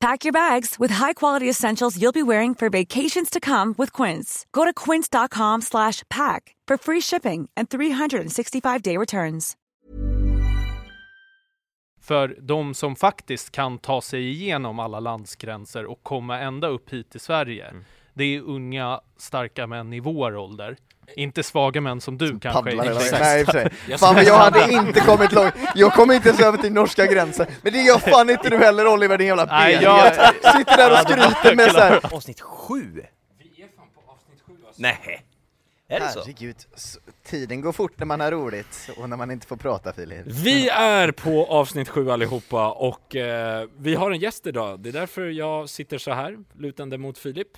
Pack your bags with high-quality essentials you'll be wearing for vacations to come with Quince. Go to quince.com/pack for free shipping and 365-day returns. För de som faktiskt kan ta sig igenom alla landsgränser och komma ända upp hit till Sverige. Mm. Det är unga, starka män i vår ålder. Inte svaga män som du kanske. Nej, i och för sig. Fan men jag hade inte kommit långt, jag kom inte ens över till norska gränsen, men det gör fan inte du heller Oliver din jävla Nej, ben. jag- Sitter där och skryter med såhär, Avsnitt sju? Vi är fan på avsnitt sju Nej. Är det så? herregud, tiden går fort när man har roligt och när man inte får prata Filip. Vi är på avsnitt sju allihopa och eh, vi har en gäst idag. Det är därför jag sitter så här, lutande mot Filip.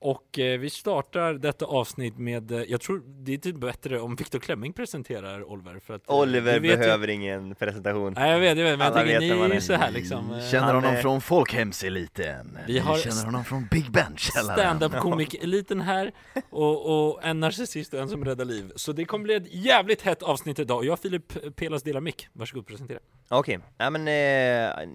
Och eh, vi startar detta avsnitt med, eh, jag tror det är typ bättre om Viktor Klemming presenterar Oliver. För att, eh, Oliver vet ju- behöver ingen presentation. Nej jag vet, jag vet, men jag tänker ni är så här liksom. eh, Känner honom är- från folkhemseliten, Vi vi har känner honom från Big Ben-källaren. stand-up komikeliten här och, och en narcissist och en som räddar liv. Så det kommer bli ett jävligt hett avsnitt idag. Jag och Filip Pelas delar mick. Varsågod presentera. Okej, ja, men eh,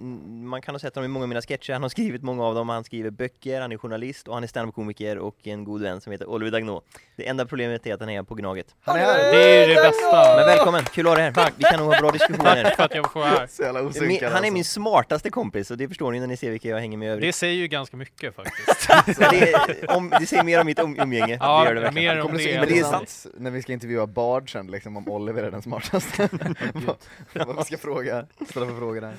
man kan ha sett honom i många av mina sketcher, han har skrivit många av dem, han skriver böcker, han är journalist och han är standup-komiker och en god vän som heter Oliver Dagnå. Det enda problemet är att han är på Gnaget. Han är här! Det är det bästa. Men välkommen, kul att ha dig här! Tack. Vi kan nog ha bra diskussioner. Tack för att jag får vara här. Så jävla Min, osynkad han är min alltså. smartaste kompis och det förstår ni när ni ser vilka jag hänger med övrigt. Det säger ju ganska mycket faktiskt. Det, om, det säger mer om mitt um, umgänge, Ja, det gör det verkligen. mer om det. Men det är intressant när vi ska intervjua Bard sen, liksom, om Oliver är den smartaste. Vad- Vad vi ska fråga, ställa för frågor där.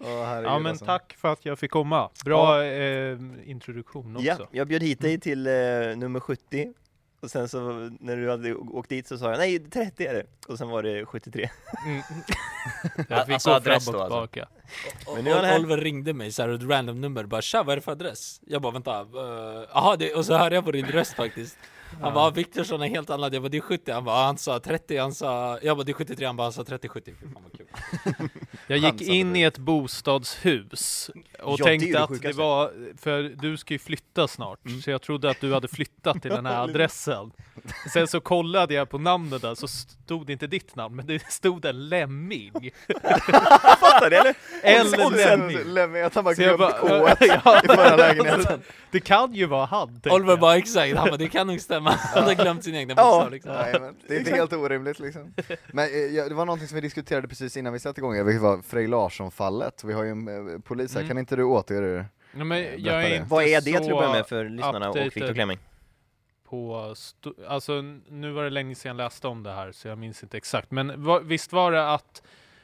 Herregud, Ja men alltså. tack för att jag fick komma. Bra eh, introduktion också. Ja, jag bjöd hit dig till eh, nummer 70 och sen så när du hade åkt dit så sa jag nej 30 är det och sen var det 73 Mm. Jag fick Alltså gå adress fram och då, alltså. tillbaka. Men nu här. Oliver ringde mig så här ett random nummer, bara tja vad är det för adress? Jag bara vänta, uh, aha, det, och så hörde jag på din röst faktiskt Han bara Viktorsson är helt annat, jag bara det är 70, han bara han sa 30, han sa, jag bara det är 73, han bara han sa 30, 70 Fy fan vad kul Jag gick in i ett bostadshus och Ja, det är ju tänkte det att det sjukaste. var, för du ska ju flytta snart, så jag trodde att du hade flyttat till den här adressen. Sen så kollade jag på namnet där, så stod det inte ditt namn, men det stod en lemming. Fattar du eller? En Och sen- lemming. Lämna att han bara Så jag glömt bara, K1 ja, i förra lägenheten. Det kan ju vara han, tänkte Oliver jag. bara exakt, han bara det kan nog stämma, han hade glömt sin egna Ja. bokstav liksom Nej, men det är inte helt orimligt liksom. Men eh, ja, det var någonting som vi diskuterade precis innan vi satte igång, vilket var Frej Larsson-fallet. Vi har ju en eh, polis här, Mm. kan inte du återge Nej, men Berätta jag är det. inte Vad är det till att börja med för lyssnarna och Viktor Klemming? på, alltså nu var det länge sedan jag läste om det här så jag minns inte exakt. Men va, visst var det att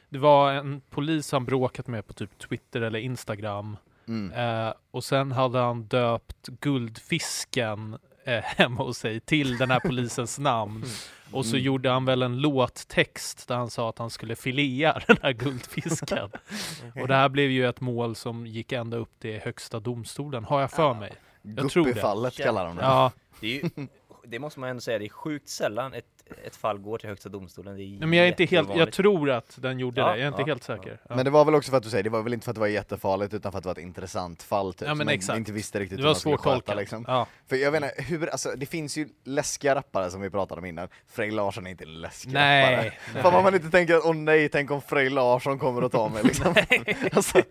det var en polis han bråkat med på typ Twitter eller Instagram. Mm. Eh, och sen hade han döpt guldfisken eh, hemma hos sig till den här polisens namn. Och så Mm. gjorde han väl en låttext där han sa att han skulle filea den här guldfisken. Och det här blev ju ett mål som gick ända upp till högsta domstolen, har jag för mig. Jag tror det. Guppifallet kallar de det. Ja, Det, är ju, det måste man ändå säga, det är sjukt sällan ett ett fall går till Högsta domstolen. Det är Nej, men jag är inte helt, jag tror att den gjorde Ja, det, jag är inte ja, helt säker. Ja. Men det var väl också för att du säger, det var väl inte för att det var jättefarligt utan för att det var ett intressant fall typ, Ja, men exakt. inte visste riktigt det hur var man skulle sköta liksom. Ja. För jag vet inte, hur, alltså det finns ju läskiga rappare som vi pratade om innan, Frej Larsson är inte en läskig rappare. Nej, Fan vad man inte tänker att åh nej, tänk om Frej Larsson kommer att ta mig liksom. alltså,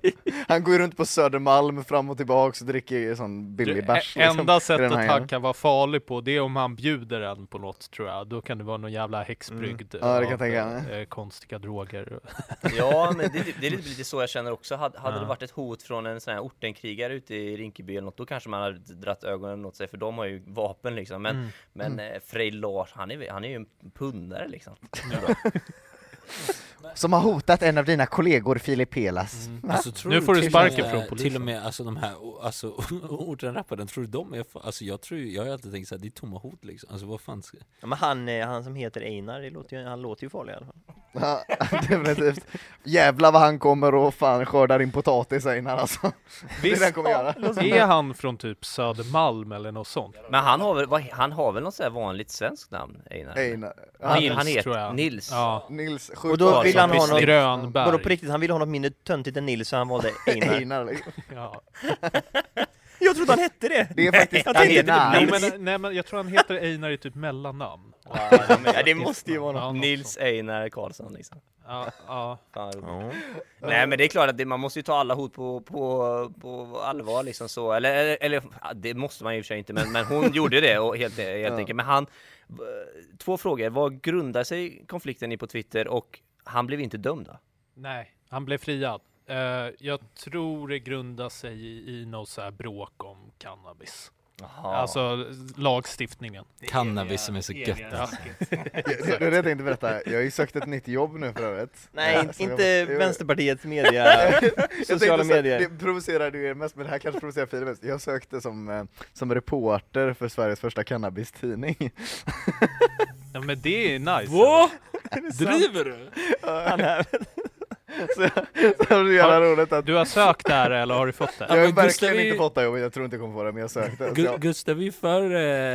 han går ju runt på Södermalm fram och tillbaks och dricker sån billig bärs liksom. Enda sättet han kan vara farlig på, det är om han bjuder en på något tror jag. Då kan det vara någon jävla häxbrygd Mm. Ja, det kan tänka mig. eh, konstiga droger. Ja, men det, det är lite, så jag känner också. Hade, hade Ja. det varit ett hot från en sån här ortenkrigare ute i Rinkeby eller något, då kanske man hade dratt ögonen åt sig, för de har ju vapen liksom. Men, Mm. men eh, Frej Lars, han är, han är ju en pundare liksom. Som har hotat en av dina kollegor Filip Pelas. Alltså, tror Nu får du sparken från polisen. Till och med alltså de här, alltså ortenrapparen, tror du de är, alltså jag tror, jag har alltid tänkt såhär, det är tomma hot liksom, alltså vad fan ska... Ja, men han, eh, han som heter Einar, det låter ju, han låter ju farlig i alla fall. Ja, definitivt. Jävlar vad han kommer och fan skördar in potatis Einar alltså. Det är det han kommer göra. Är han från typ Södermalm eller något sånt? Men han har väl, han har väl något så här vanligt svenskt namn, Einar? Einar. Han, Nils, han heter tror jag. Nils. Ja. Nils, Och då vill han ha något, Grönberg. vadå på riktigt, han ville ha något mindre töntigt än Nils så han valde Einar. Einar liksom. Ja. Jag trodde han hette det! Det är faktiskt Einar. Jo, men, nej, men jag tror han heter Einar i typ mellannamn. Ja, det måste ju vara något. Ja, Nils. Einar Karlsson liksom. Ja, ja. Roligt. Nej men det är klart att det, man måste ju ta alla hot på, på, på allvar liksom så, eller, eller, eller ja, det måste man ju i och för sig inte, men, men hon gjorde det och helt, helt Ja. enkelt. Men han, två frågor, vad grundar sig konflikten i på Twitter och han blev inte dömd då? Nej, han blev friad. Eh, jag tror det grundar sig i, i något så här bråk om cannabis. Alltså lagstiftningen. Cannabis som är så gött Ja. alltså. Det det är det jag tänkte berätta, jag har ju sökt ett nytt jobb nu för övrigt. Nej, Ja, inte jag- Vänsterpartiets media, sociala medier. Det provocerar du er mest, men det här kanske provocerar Filip mest. Jag sökte som, eh, som reporter för Sveriges första cannabistidning. Ja, men det är nice. Driver du? Han är, så, så det är så jävla roligt att Du har sökt där eller har du fått det? jag har Gustav verkligen är- inte fått det jobbet, jag tror inte jag kommer få det, men jag sökte. Så Gu- Gustav är ju för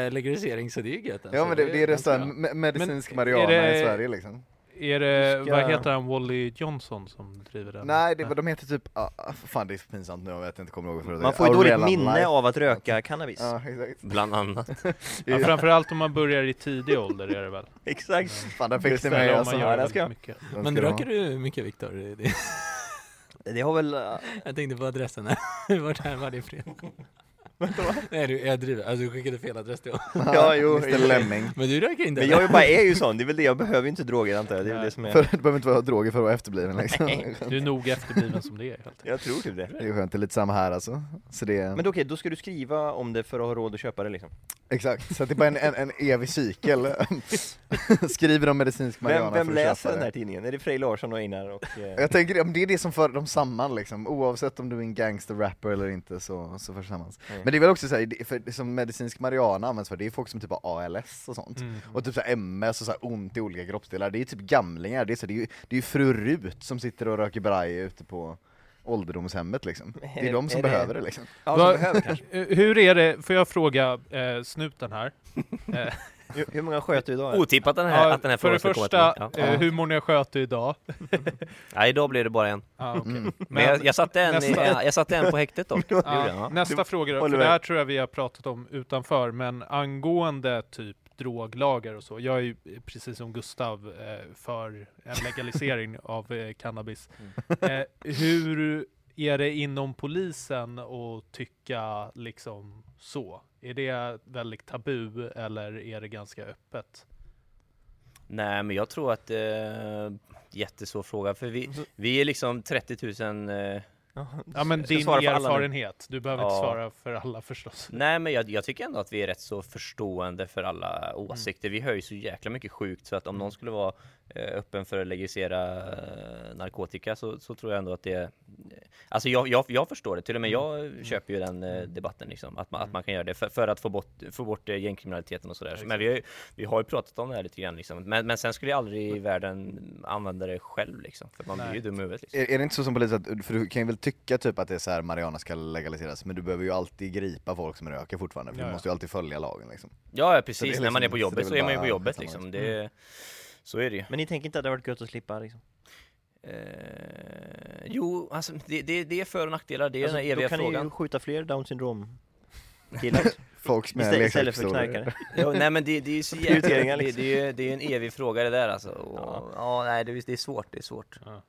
eh, legalisering så det är ju gött alltså. ja men det, det är det ganska så bra. me- medicinsk Men marijuana är det- i Sverige liksom. Är det, Ska- vad heter han, Wally Johnson som driver den? Nej, det, de heter typ, ah, fan det är så pinsamt nu, jag vet inte, kommer ihåg företaget man får ju dåligt minne Life. av att röka cannabis. Ja, exakt. Bland annat. Ja, framförallt om man börjar i tidig ålder är det väl? Exakt. Fan, där fick det, mig alltså. man Ja, gör det ska mycket. Den Men ska de röker du mycket Viktor? Det- har väl, äh, Jag tänkte på adressen här, vart är varje fredag? Nej du, jag driver, alltså du skickade fel adress till ha. Ja, jo, Mr. Lemming. Men du röker inte? men jag är bara är ju sån, det är väl det, jag behöver ju inte droger antar jag, det är väl det som är, För, du behöver inte vara droger för att vara efterbliven liksom. Du är nog efterbliven som det är helt jag tror typ det. Det är skönt, det är lite samma här alltså. Så det, Men då, okej, då ska du skriva om det för att ha råd att köpa det liksom. exakt, så att det är bara en, en, en evig cykel. Skriver om medicinsk marijuana Vem, vem för att läser köpa den det. här tidningen? Är det Frej Larsson och Einar och... Eh, Jag tänker, det är det som för dem samman liksom, oavsett om du är en gangster-rapper eller inte så, så förs. Mm. Men det är väl också såhär, det- för det som medicinsk marijuana används för, det är folk som typ har ALS och sånt. Mm. Och typ såhär MS och såhär ont i olika kroppsdelar, det är typ gamlingar, det är, så, det är, ju, det är ju fru Rut som sitter och röker braj ute på ålderdomshemmet liksom. Det är de som är det- behöver det liksom. ja, som behöver. Eh, Hur är det, får jag fråga eh, snuten här? Hur, hur många sköt du idag? Otippat den här, ja, att den här för det frågan ska första, komma till mig. eh, hur många sköt du idag? Ja. Nej, idag blir det bara en. Ah, okej. Mm. Men jag, jag, satte en, i, nästa- jag, jag satte en på häktet dock. Det gjorde Ja, jag, ja. nästa fråga då, för det här tror jag vi har pratat om utanför, men angående typ droglagar och så. Jag är ju precis som Gustav eh, för en legalisering av eh, cannabis. Mm. Eh, hur är det inom polisen att tycka liksom så? Är det väldigt tabu eller är det ganska öppet? Nej, men jag tror att eh, jättesvår fråga, för vi, vi är liksom 30 000 eh, Ja men din erfarenhet, du behöver inte Ja. svara för alla förstås. Nej men jag, jag tycker ändå att vi är rätt så förstående för alla åsikter. Vi hör ju så jäkla mycket sjukt så att om någon skulle vara öppen för att legalisera eh, narkotika så, så tror jag ändå att det Alltså jag, jag, jag förstår det, till och med jag köper ju den eh, debatten liksom, att man, att man kan göra det för, för att få bort, få bort eh, gängkriminaliteten och sådär. Men vi har, ju, vi har ju pratat om det här lite grann liksom. Men, men sen skulle jag aldrig i världen använda det själv liksom, för man blir ju dum i huvudet liksom. Är, är det inte så som polis att, för du kan ju väl tycka typ att det är så här Mariana ska legaliseras, men du behöver ju alltid gripa folk som röker fortfarande, för Ja, du ja. måste ju alltid följa lagen liksom. Ja, ja precis, är när man är liksom- på jobbet så är man ju på jobbet liksom. Det, så är det ju. Men ni tänker inte att det hade varit gött att slippa liksom? Eh, jo, alltså det, det, det är för och nackdelar, det är Alltså, den här eviga då kan ni frågan. ju skjuta fler down syndrom killar Folk med istället, istället för knarkare. Jo, nej men det, det är ju så jävla, det, liksom. det, är, ju- det är en evig fråga det där alltså. Och, Ja. ja. nej det, är- det är svårt, det är svårt. Ja.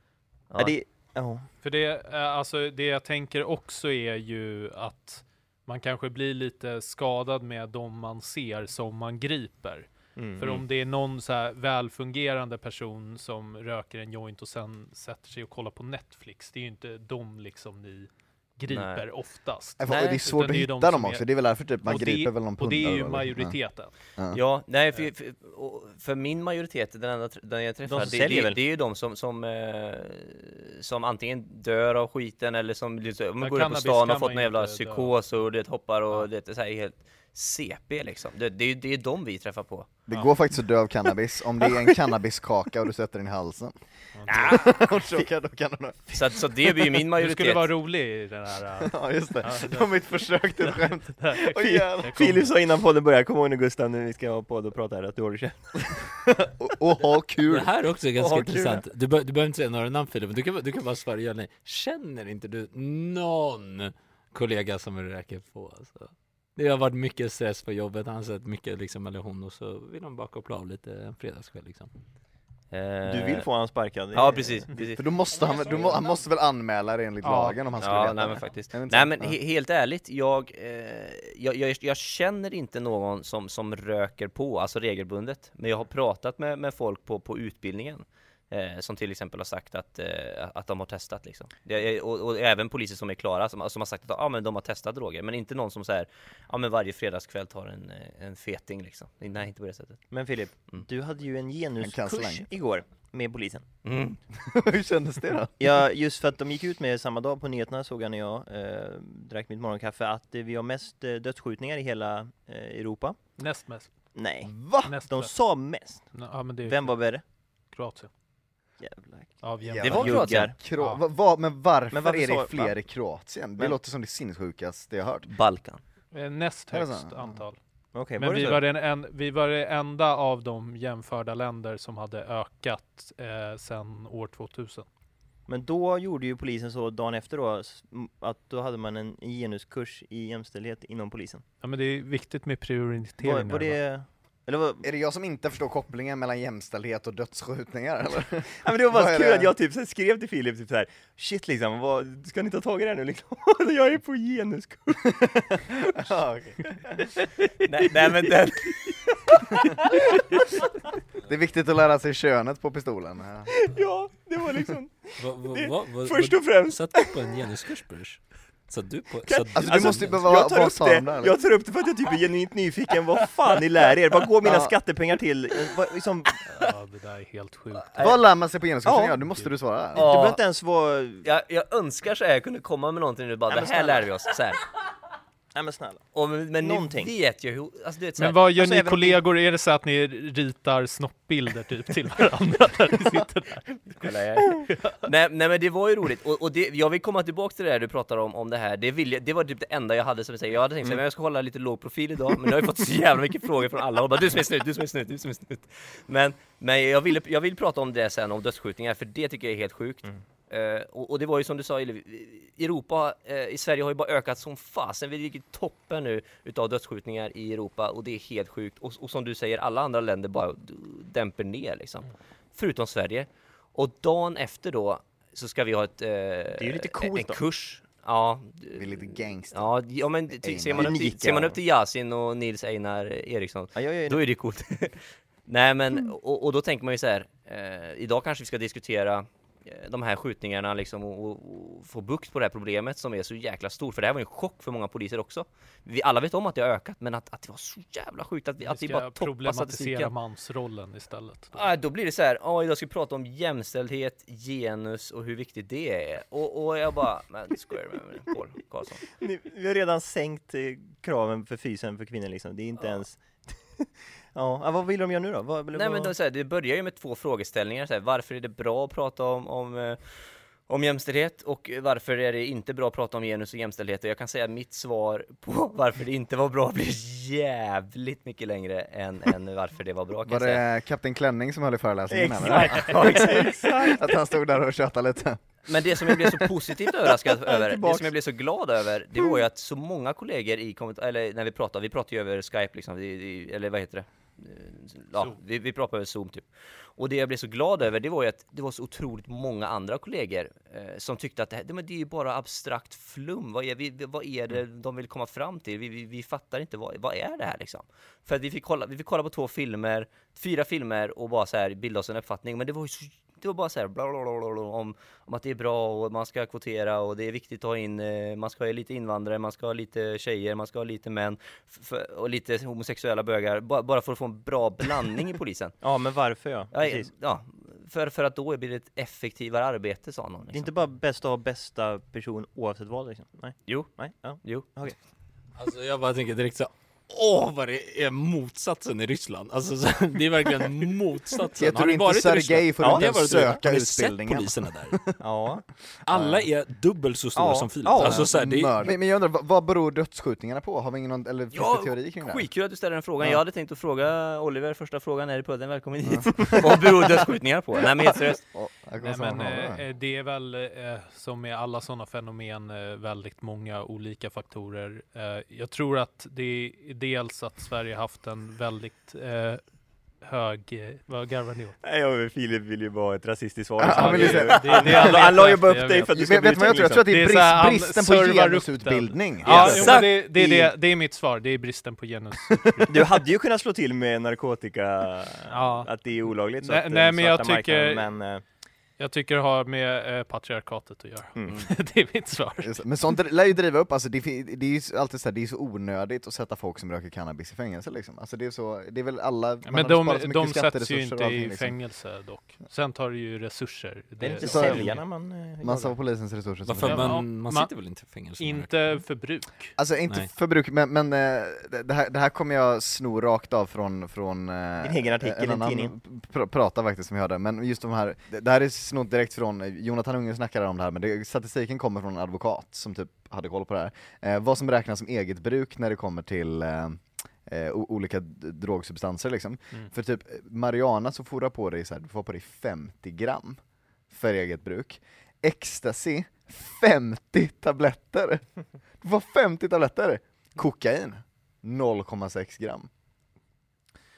Ja. det, ja. För det, eh, alltså det jag tänker också är ju att man kanske blir lite skadad med de man ser som man griper. Mm. För om det är någon så här välfungerande person som röker en joint och sen sätter sig och kollar på Netflix, det är ju inte de liksom ni griper Nej. oftast. Nej, och det är svårt att är de hitta dem som är- också, det är väl därför typ man och det- griper väl någon Och det är ju pundare eller- majoriteten. Ja. Ja, nej för, för, för min majoritet, den, enda, den jag träffar, som det, det, det är ju de som, som, eh, som antingen dör av skiten eller som liksom, går ut på stan och fått någon jävla psykos och det hoppar och Ja. det är så här helt CP liksom. Det, det, är- det är de vi träffar på. Det Ja. går faktiskt att dö av cannabis, om det är en cannabiskaka och du sätter den i halsen. Så kan, då kan du nog- Så, att, så det blir ju min Du majoritet. skulle vara rolig i den här... äh, Ja just det, Ja, det- var mitt försök till ett skämt. Filip sa innan podden började, kom ihåg nu Gustav när vi ska ha podd och prata här, att du håller käft. Och, och ha kul! Det här är också ganska kul. intressant. Du, be- du behöver inte säga några namn Filip, men du kan, du kan bara svara ja nej. Känner inte du någon kollega som röker på? Alltså? Det har varit mycket stress på jobbet, han har sett mycket liksom, eller hon, och så vill de bara koppla av lite en fredagskväll liksom. Du vill få honom sparkad? Ja precis, precis. För då måste han, du må, han måste väl anmäla det enligt Ja. lagen om han skulle Ja, nej det? men faktiskt. Nej men he helt ärligt, jag, eh, jag, jag, jag känner inte någon som, som röker på, alltså regelbundet. Men jag har pratat med, med folk på, på utbildningen. Eh, som till exempel har sagt att, eh, att de har testat liksom. Det, är- och, och även poliser som är klara som, som har sagt att ja, men de har testat droger. Men inte någon som säger ja men varje fredagskväll tar en, eh, en feting liksom. Nej inte på det sättet. Men Filip, Mm. du hade ju en En genuskurs igår med polisen. Mm. Hur kändes det då? Ja, just för att de gick ut med samma dag på nyheterna såg jag när jag eh, drack mitt morgonkaffe att vi har mest eh, dödsskjutningar i hela eh, Europa. Näst mest. Nej, Va? Näst de bäst. sa mest. Ja, men det är Vem var värre? Kroatien. Jävlar. Av Jävlar. Det var. Kroatien. Kro- Ja. va, va, men varför, Men varför är det fler va? i Kroatien? Det Men- låter som det sinnessjukaste jag hört. Balkan. Näst högst antal. Okej, Men var vi var, den en, vi var det enda av de jämförda länder som hade ökat eh, sedan år 2000. Men då gjorde ju polisen så dagen efter då, att då hade man en genuskurs i jämställdhet inom polisen. Ja men det är viktigt med Var, prioriteringar. var va? det... Eller vad? Är det jag som inte förstår kopplingen mellan jämställdhet och dödsskjutningar eller? Ja, men det var bara kul det? att jag typ så skrev till Filip typ så här, shit liksom, vad, ska ni ta tag i det här nu liksom? jag är på genuskurs. ja, okej. nej, nej men den, Det är viktigt att lära sig könet på pistolen. Ja. ja, det var liksom, Va, va, Det- va, va, först och främst. Satt du på en genuskurs Bruce? Satt du på... Satt, Alltså, du Alltså, måste ju behöva, jag tar, upp det, där? jag tar upp det för att jag typ är genuint nyfiken, vad fan ni lär er? Vad går mina Ja. skattepengar till? Vad, liksom, Ja det där är helt sjukt. Vad lär man sig på genuskursen? Ja. Ja, du måste du svara. Du behöver inte ens vara... jag, jag önskar så här jag kunde komma med någonting nu bara, Nej, det här lär vi oss. Så här. Nej men snälla. Och, men Någonting. ni vet ju hur, alltså du vet så här, Men vad gör Alltså, ni även kollegor? Är det så att ni ritar snoppbilder typ till varandra när ni sitter där? Nej, nej men det var ju roligt, och, och det, jag vill komma tillbaka till det här du pratar om, om det här, det, vill jag, det var typ det enda jag hade som jag säger, jag hade tänkt mm. jag ska hålla lite låg profil idag, men jag har ju fått så jävla mycket frågor från alla och bara du som är snut, du som är snut, du som är snut. Men, men jag, vill, jag vill prata om det sen, om dödsskjutningar, för det tycker jag är helt sjukt. Eh, och, och det var ju som du sa, Europa, uh, i Sverige har ju bara ökat som fasen, vi ligger i toppen nu utav dödsskjutningar i Europa och det är helt sjukt. Och, och som du säger, alla andra länder bara dämper ner liksom. Förutom Sverige. Och dagen efter då så ska vi ha ett, eh, det en då. kurs. Ja, Vi är lite gangster. ja, ja men ty, ser, man upp till, ser man upp till Yasin och Nils Einar Eriksson Ja, då det. är det coolt. Nej men, och, och då tänker man ju så här, eh, idag kanske vi ska diskutera eh, de här skjutningarna liksom och, och, och få bukt på det här problemet som är så jäkla stort. För det här var ju en chock för många poliser också. Vi alla vet om att det har ökat, men att, att det var så jävla sjukt att vi, att Vi vi bara toppar problematisera statistiken. mansrollen istället. Ah, då blir det så här, ja idag ska vi prata om jämställdhet, genus och hur viktigt det är. Och, och jag bara, men skojar du med mig Paul Karlsson? Ni, vi har redan sänkt eh, kraven för fysen för kvinnor liksom, det är inte Ja. ens Ja, vad vill de göra nu då? Vad, Nej vad- men då, så här, det börjar ju med två frågeställningar, så här, varför är det bra att prata om, om, eh, om jämställdhet och varför är det inte bra att prata om genus och jämställdhet? Och jag kan säga att mitt svar på varför det inte var bra blir jävligt mycket längre än, än varför det var bra kan Var jag säga. det Kapten Klänning som höll i föreläsningen? Exakt, ja, exakt. Att han stod där och tjötade lite? Men det som jag blev så positivt överraskad över, det som jag blev så glad över, det var ju att så många kollegor i kommentar, eller när vi pratar, vi pratar ju över Skype liksom, eller vad heter det? Ja, vi, vi pratar över Zoom typ. Och det jag blev så glad över, det var ju att det var så otroligt många andra kollegor eh, som tyckte att det, här, det, men det är ju bara abstrakt flum, vad är, vi, vad är det de vill komma fram till? Vi, vi, vi fattar inte, vad, vad är det här liksom? För att vi fick kolla, vi fick kolla på två filmer, fyra filmer och bara så här bilda oss en uppfattning, men det var ju så det var bara så här bla bla bla bla om, om att det är bra och man ska kvotera och det är viktigt att ha in, eh, man ska ha lite invandrare, man ska ha lite tjejer, man ska ha lite män och lite homosexuella bögar, ba, bara för att få en bra blandning i polisen. Ja, men varför ja? Ja, Precis. ja för, för att då blir det ett effektivare arbete sa någon. Det är Liksom. inte bara bäst att ha bästa person oavsett vad liksom? Nej? Jo, Nej? Ja. jo. Alltså jag bara tänker direkt så Åh vad det är motsatsen i Ryssland, alltså så, det är verkligen motsatsen. Jag Har tror ni inte Sergej får Ja, inte har varit där. söka Har ni sett utbildningen. poliserna där? Ja. Alla är dubbelt så stora Ja, som Filip. ja. Alltså så här, det är, men, men jag undrar, vad, beror dödsskjutningarna på? Har vi ingen eller finns Ja, det teori kring det? Skitkul att du ställer den frågan. Ja. Jag hade tänkt att fråga Oliver första frågan här i podden, välkommen hit. Vad beror dödsskjutningar på? Nej men helt seriöst. Nej, men här. eh, det är väl eh, som med alla sådana fenomen eh, väldigt många olika faktorer. Eh, jag tror att det är dels att Sverige haft en väldigt eh, hög, eh, vad garvar ni åt? Nej, jag, Filip vill ju bara ha ett rasistiskt svar. Ju det- det- det- Han, la ju vet bara upp dig vet. för att du Vet, ska vet bli vad jag tror? Jag tror att det är, Det är så här, brist, bristen på genusutbildning. Ja, jo, det, det, det, det är mitt svar, det är bristen på genus. Du hade ju kunnat slå till med narkotika, Ja. att det är olagligt, så Nej, att, eh, nej, men jag tycker- marknaden, men eh, Jag tycker det har med eh, patriarkatet att göra. Mm. det är mitt svar. Men sånt lär ju driva upp, alltså det, det är ju alltid så här, det är så onödigt att sätta folk som röker cannabis i fängelse liksom. Alltså det är så, det är väl alla, man Men de, de sätts ju inte allting, i liksom. fängelse dock. Sen tar det ju resurser. det är inte så- säljarna man eh, jagar. av polisens resurser som varför, Ja, men ja, man man- sitter väl inte i fängelse? man Inte för bruk. Alltså inte Nej. förbruk, men, men eh, det, här, det här kommer jag sno rakt av från, från eh, Din egen artikel, en en annan tidning. pr prata faktiskt som vi hörde, men just de här, det, det här är snott direkt från, eh, Jonathan Unge snackade om det här, men det, statistiken kommer från en advokat som typ hade koll på det här. Eh, vad som räknas som eget bruk när det kommer till eh, eh, olika drogsubstanser liksom. Mm. För typ Mariana så får du på dig så här, du får på dig 50 gram för eget bruk. Ecstasy, 50 tabletter! Du får 50 tabletter! Kokain, 0,6 gram.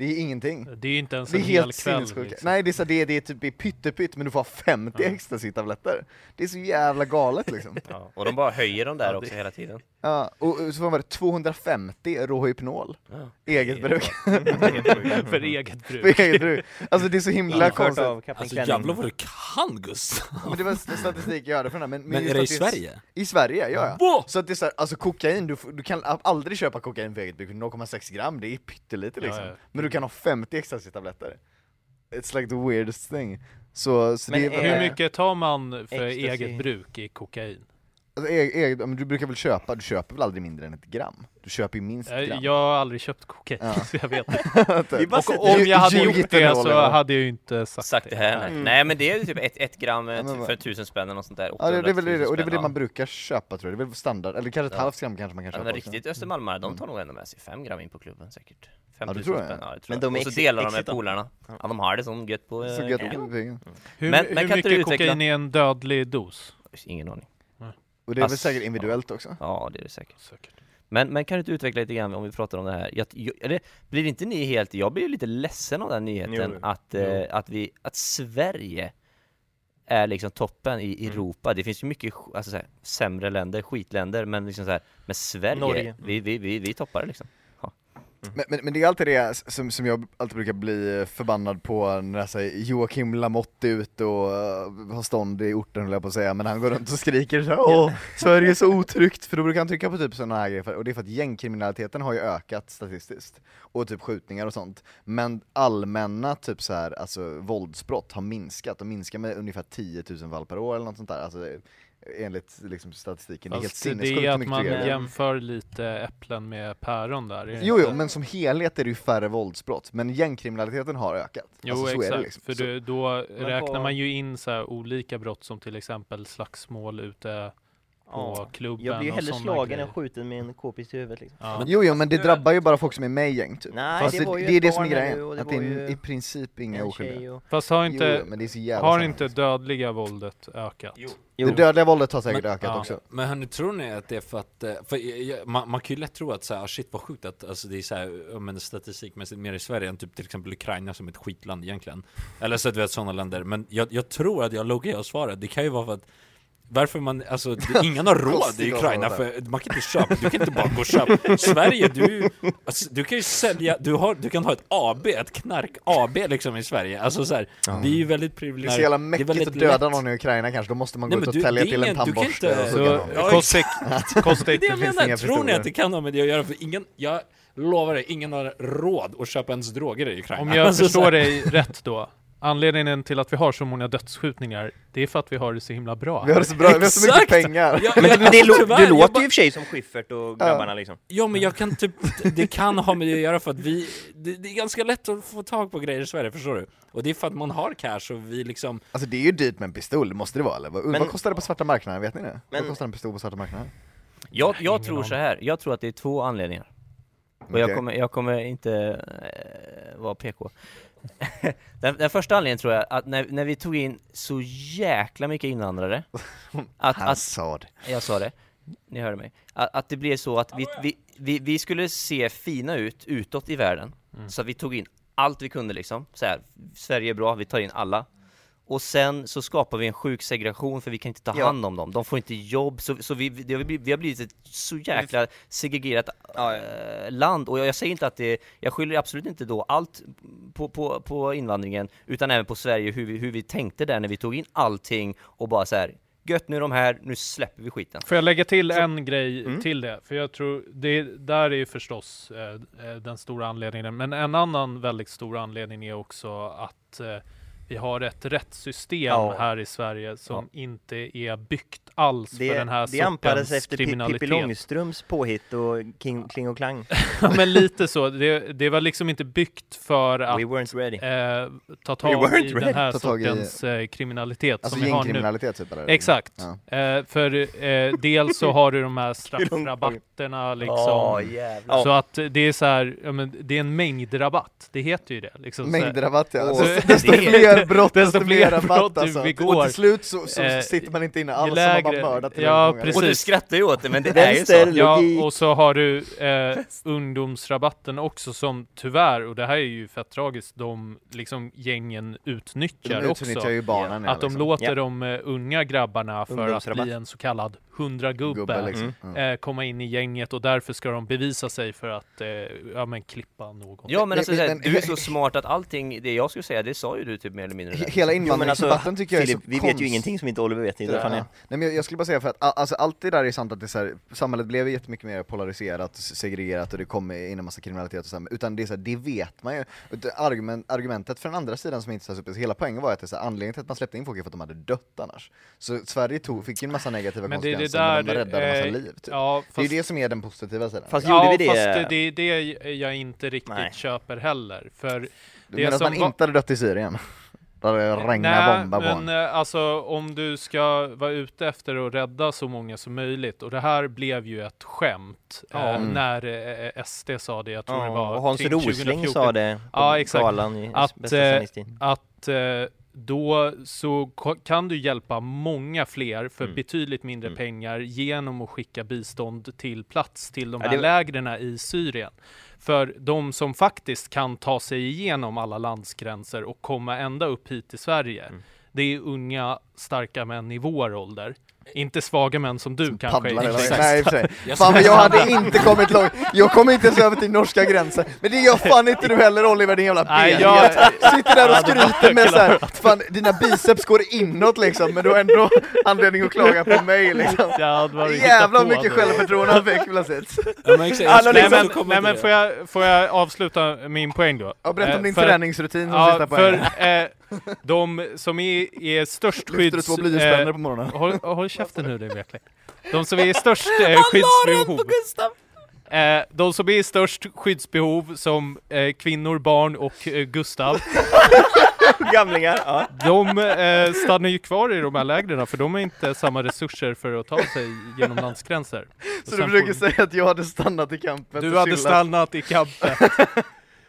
Det är ingenting. Det är ju inte ens Det är en hel helt kväll. Liksom. Nej det är, så, det, är, det är typ det pyttepytt men du får ha 50 Ja. ecstasy-tabletter. Det är så jävla galet liksom. Ja, och de bara höjer dem där Ja, det- också hela tiden. Ja, och så var det 250 Rohypnol, Ja. eget bruk. för eget bruk. För eget bruk. Alltså det är så himla Infört konstigt. av Kapten Alltså jävlar vad du kan Gustav! Men det var st- statistik jag hörde från den här, men, Men just är det i Sverige? I Sverige, ja ja. Så att det är så här, alltså kokain, du, får- du kan aldrig köpa kokain för eget bruk, 0,6 gram, det är pyttelite Ja, liksom. ja. Men du kan ha 50 ecstasy-tabletter. It's like the weirdest thing. Så, så Men det Hur mycket tar man för Ecstasy. eget bruk i kokain? Alltså, eget, men du brukar väl köpa, du köper väl aldrig mindre än ett gram? Du köper ju minst ett gram. Jag har aldrig köpt kokain, Ja. så jag vet inte. Vi bara Och om jag hade gjort det så ja. hade jag ju inte sagt, Sagt det här, nej. Mm. nej men det är ju typ ett, ett gram Ja, men typ för tusen spänn eller något sånt där. Ja det, det är väl 800 det, och det är väl det man brukar köpa tror jag, det är väl standard, eller kanske ett Ja. halvt gram kanske man kan Ja, köpa men också. riktigt Östermalmare, de tar nog ändå med sig fem gram in på klubben säkert. Ja, det 5000 tror jag. spänn, ja, det tror Men jag. de är Och så delar de med polarna. Ja, de har det som gött på Så eh, gött på väggen. Hur, Men- hur men du mycket kokain är en dödlig dos? Ingen aning. Och det är väl Ass- säkert individuellt också? Ja, det är det säkert. Säkert. Men, men kan du inte utveckla lite grann om vi pratar om det här? Jag, jag, eller, blir inte ni helt, jag blir ju lite ledsen av den nyheten Jo. att, eh, att vi, att Sverige är liksom toppen i Mm. Europa. Det finns ju mycket alltså, så här, sämre länder, skitländer, men liksom så här, men Sverige, Norge. vi, vi, vi, vi toppar det liksom. Mm. Men, men, men det är alltid det som, som jag alltid brukar bli förbannad på när så Joakim Lamotte är ute och uh, har stånd i orten höll jag på att säga, men han går runt och skriker så Åh, Sverige är så otryggt, för då brukar han trycka på typ sådana här grejer, och det är för att gängkriminaliteten har ju ökat statistiskt, och typ skjutningar och sånt, men allmänna typ så här, alltså våldsbrott har minskat, och minskar med ungefär 10 000 fall per år eller något sånt där, alltså enligt liksom statistiken, det är helt Fast det sinnessjukt är att man tryggare. jämför lite äpplen med päron där. Jo, jo, men som helhet är det ju färre våldsbrott, men gängkriminaliteten har ökat. Jo alltså, så exakt, är det liksom. för du, då räknar på- man ju in så här olika brott som till exempel slagsmål ute på Ja. klubben Jag blir ju hellre slagen grejer. än skjuten med en k-pist i huvudet liksom. Ja. Jo, jo, men det drabbar ju bara folk som är med i gäng typ. Nej, Fast det ju det är det som är grejen, det att det är i princip inga oskyldiga. och... Fast har inte, jo, men det är så jävla har inte dödliga våldet ökat? Jo. Jo. Det dödliga våldet har säkert Men- ökat ja. också. Men hörni, tror ni att det är för att, eh, för jag- jag- man, man kan ju lätt tro att så här, ah, shit vad sjukt att alltså, det är så här, men statistikmässigt mer i Sverige än typ till exempel Ukraina som är ett skitland egentligen. Eller så att vi har sådana länder, men jag, jag tror att jag loggar och svarar, det kan ju vara för att varför man, alltså det, ingen har råd i Ukraina för man kan inte köpa, du kan inte bara gå och köpa. Sverige, du, alltså, du kan ju sälja, du, har, du kan ha ett AB, ett knark-AB liksom i Sverige. Alltså så här, vi är ju väldigt Det är privilegierade så jävla Det väldigt att döda lätt. någon i Ukraina kanske, då måste man Nej, gå men ut du- och tälja det till en ingen- du kan tandborste inte- och Så. Ja, Kostik, Det Kostik, är det jag finns menar, inga tror ni att det kan ha med det att göra? För ingen, jag lovar dig, ingen har råd att köpa ens droger i Ukraina. Om jag Alltså, så förstår dig rätt då, anledningen till att vi har så många dödsskjutningar, det är för att vi har det så himla bra. Vi har så bra, vi har så mycket pengar! Ja, Men, jag- men det, det jag låter ju i och för sig som Schyffert och grabbarna liksom. Ja men jag kan typ, det kan ha med det att göra för att vi, det, det är ganska lätt att få tag på grejer i Sverige, förstår du? Och det är för att man har cash och vi liksom Alltså det är ju dyrt med en pistol, det måste det vara eller? Vad, Men- vad kostar det på svarta marknaden, vet ni det? Men- vad kostar en pistol på svarta marknaden? Jag, jag tror så här. jag tror att det är två anledningar. Och jag Okej. kommer, jag kommer inte eh, vara PK. den, den första anledningen tror jag, att när, när vi tog in så jäkla mycket invandrare, att, Han att, sa det. jag sa det, ni hörde mig, att, att det blev så att vi, vi, vi, vi skulle se fina ut utåt i världen, så att vi tog in allt vi kunde liksom, så här, Sverige är bra, vi tar in alla. Och sen så skapar vi en sjuk segregation för vi kan inte ta Ja. hand om dem, de får inte jobb, så, så vi, det har blivit, vi har blivit ett så jäkla segregerat Ja, ja. eh, land, och jag, jag säger inte att det, jag skyller absolut inte då allt på, på, på invandringen, utan även på Sverige, hur vi, hur vi tänkte där när vi tog in allting och bara så här. Gött nu är de här, nu släpper vi skiten. Får jag lägga till en grej Mm. till det? För jag tror, det där är ju förstås eh, eh, den stora anledningen. Men en annan väldigt stor anledning är också att eh, vi har ett rättssystem Ja. här i Sverige som inte är byggt alls Det, för den här det anpassades sortens efter Pi- Pippi kriminalitet. Långstrumps påhitt och King, Kling och Klang. Ja, men lite så. Det, det var liksom inte byggt för att We weren't ready. eh, ta We tag weren't i ready. den här Ta tag i- sortens eh, kriminalitet Alltså som vi har nu. typ? Exakt. Ja. Eh, för eh, dels så har du de här straffrabatterna liksom. jävlar. Så att det är så här, ja, men det är en mängdrabatt. Det heter ju det. Liksom. Mängdrabatt ja, alltså, det- desto det- fler brott, desto desto fler mer brott du alltså. begår. Och till slut så, så Eh, sitter man inte inne alls, som man lägre- mördat ja, precis. Och du skrattar ju åt det, men det är ju så. Ja, och så har du eh, ungdomsrabatten också som tyvärr, och det här är ju fett tragiskt, de liksom gängen utnyttjar De också. utnyttjar ju barnen ja, Att de liksom. låter Ja. de eh, unga grabbarna för att. Mm. bli en så kallad hundragubbe Gubbe liksom. Ja. eh, komma in i gänget och därför ska de bevisa sig för att eh, ja, men klippa någon. Ja men Men- alltså, men- såhär, men- du är så smart att allting, det jag skulle säga, det sa ju du typ mer eller mindre. He- Hela Jo men alltså, invandringsdebatten tycker jag är Filip, så vi vet konst- ju ingenting som inte Oliver vet. Det är han Ja. är. Nej men jag, jag skulle bara säga för att alltså, allt det där är sant att det är så här, samhället blev jättemycket mer polariserat, segregerat och det kom in en massa kriminalitet och så här, utan det är så här, det vet man ju. Argument, argumentet för den andra sidan som inte tas upp, hela poängen var att det är så här, anledningen till att man släppte in folk är för att de hade dött annars. Så Sverige tog, fick ju en massa negativa Men det är det konsekvenser men de räddade en massa eh, liv. Typ. Ja, det är ju fast, det som är den positiva sidan. Fast ja, gjorde vi det? fast det är det jag inte riktigt Nej. köper heller. För du det menar att man var- inte hade dött i Syrien? Där det regnar Nej, bomber på men en. eh, alltså om du ska vara ute efter att rädda så många som möjligt och det här blev ju ett skämt eh, Ja. Mm. när eh, SD sa det, jag tror det Ja, var och Hans Rosling 2014, sa det på Ja, exakt. galan i Att, bästa eh, att eh, då så kan du hjälpa många fler för Mm. betydligt mindre Mm. pengar genom att skicka bistånd till plats till de Ja, här det- lägren i Syrien. För de som faktiskt kan ta sig igenom alla landsgränser och komma ända upp hit till Sverige, Mm. Det är unga, starka män i vår ålder. Inte svaga män som du kanske. Vägen. Exakt. Nej, för sig. Jag Fan men jag hade inte kommit långt, jag kom inte ens över till norska gränsen Men det gör fan inte du heller Oliver din jävla Nej, ben jag- Sitter där och skryter med såhär, fan dina biceps går inåt liksom men du har ändå anledning att klaga på mig liksom Jävlar på mycket självförtroende han fick plötsligt Nej men, får, jag, får jag avsluta min poäng då? Ja, berätta om Eh, din för- träningsrutin som Ja, sista för poängen eh, de som är, är störst Lyfter du skydds... två blyertspänner eh, på morgonen? håll, håll käften nu din verkligen. De som är störst eh, skyddsbehov. Eh, de som är störst skyddsbehov som eh, kvinnor, barn och eh, Gustav, Gamlingar, ja. de eh, stannar ju kvar i de här lägren för de har inte samma resurser för att ta sig genom landsgränser. Och Så du försöker får- säga att jag hade stannat i kampen Du hade chillat? stannat i kampen.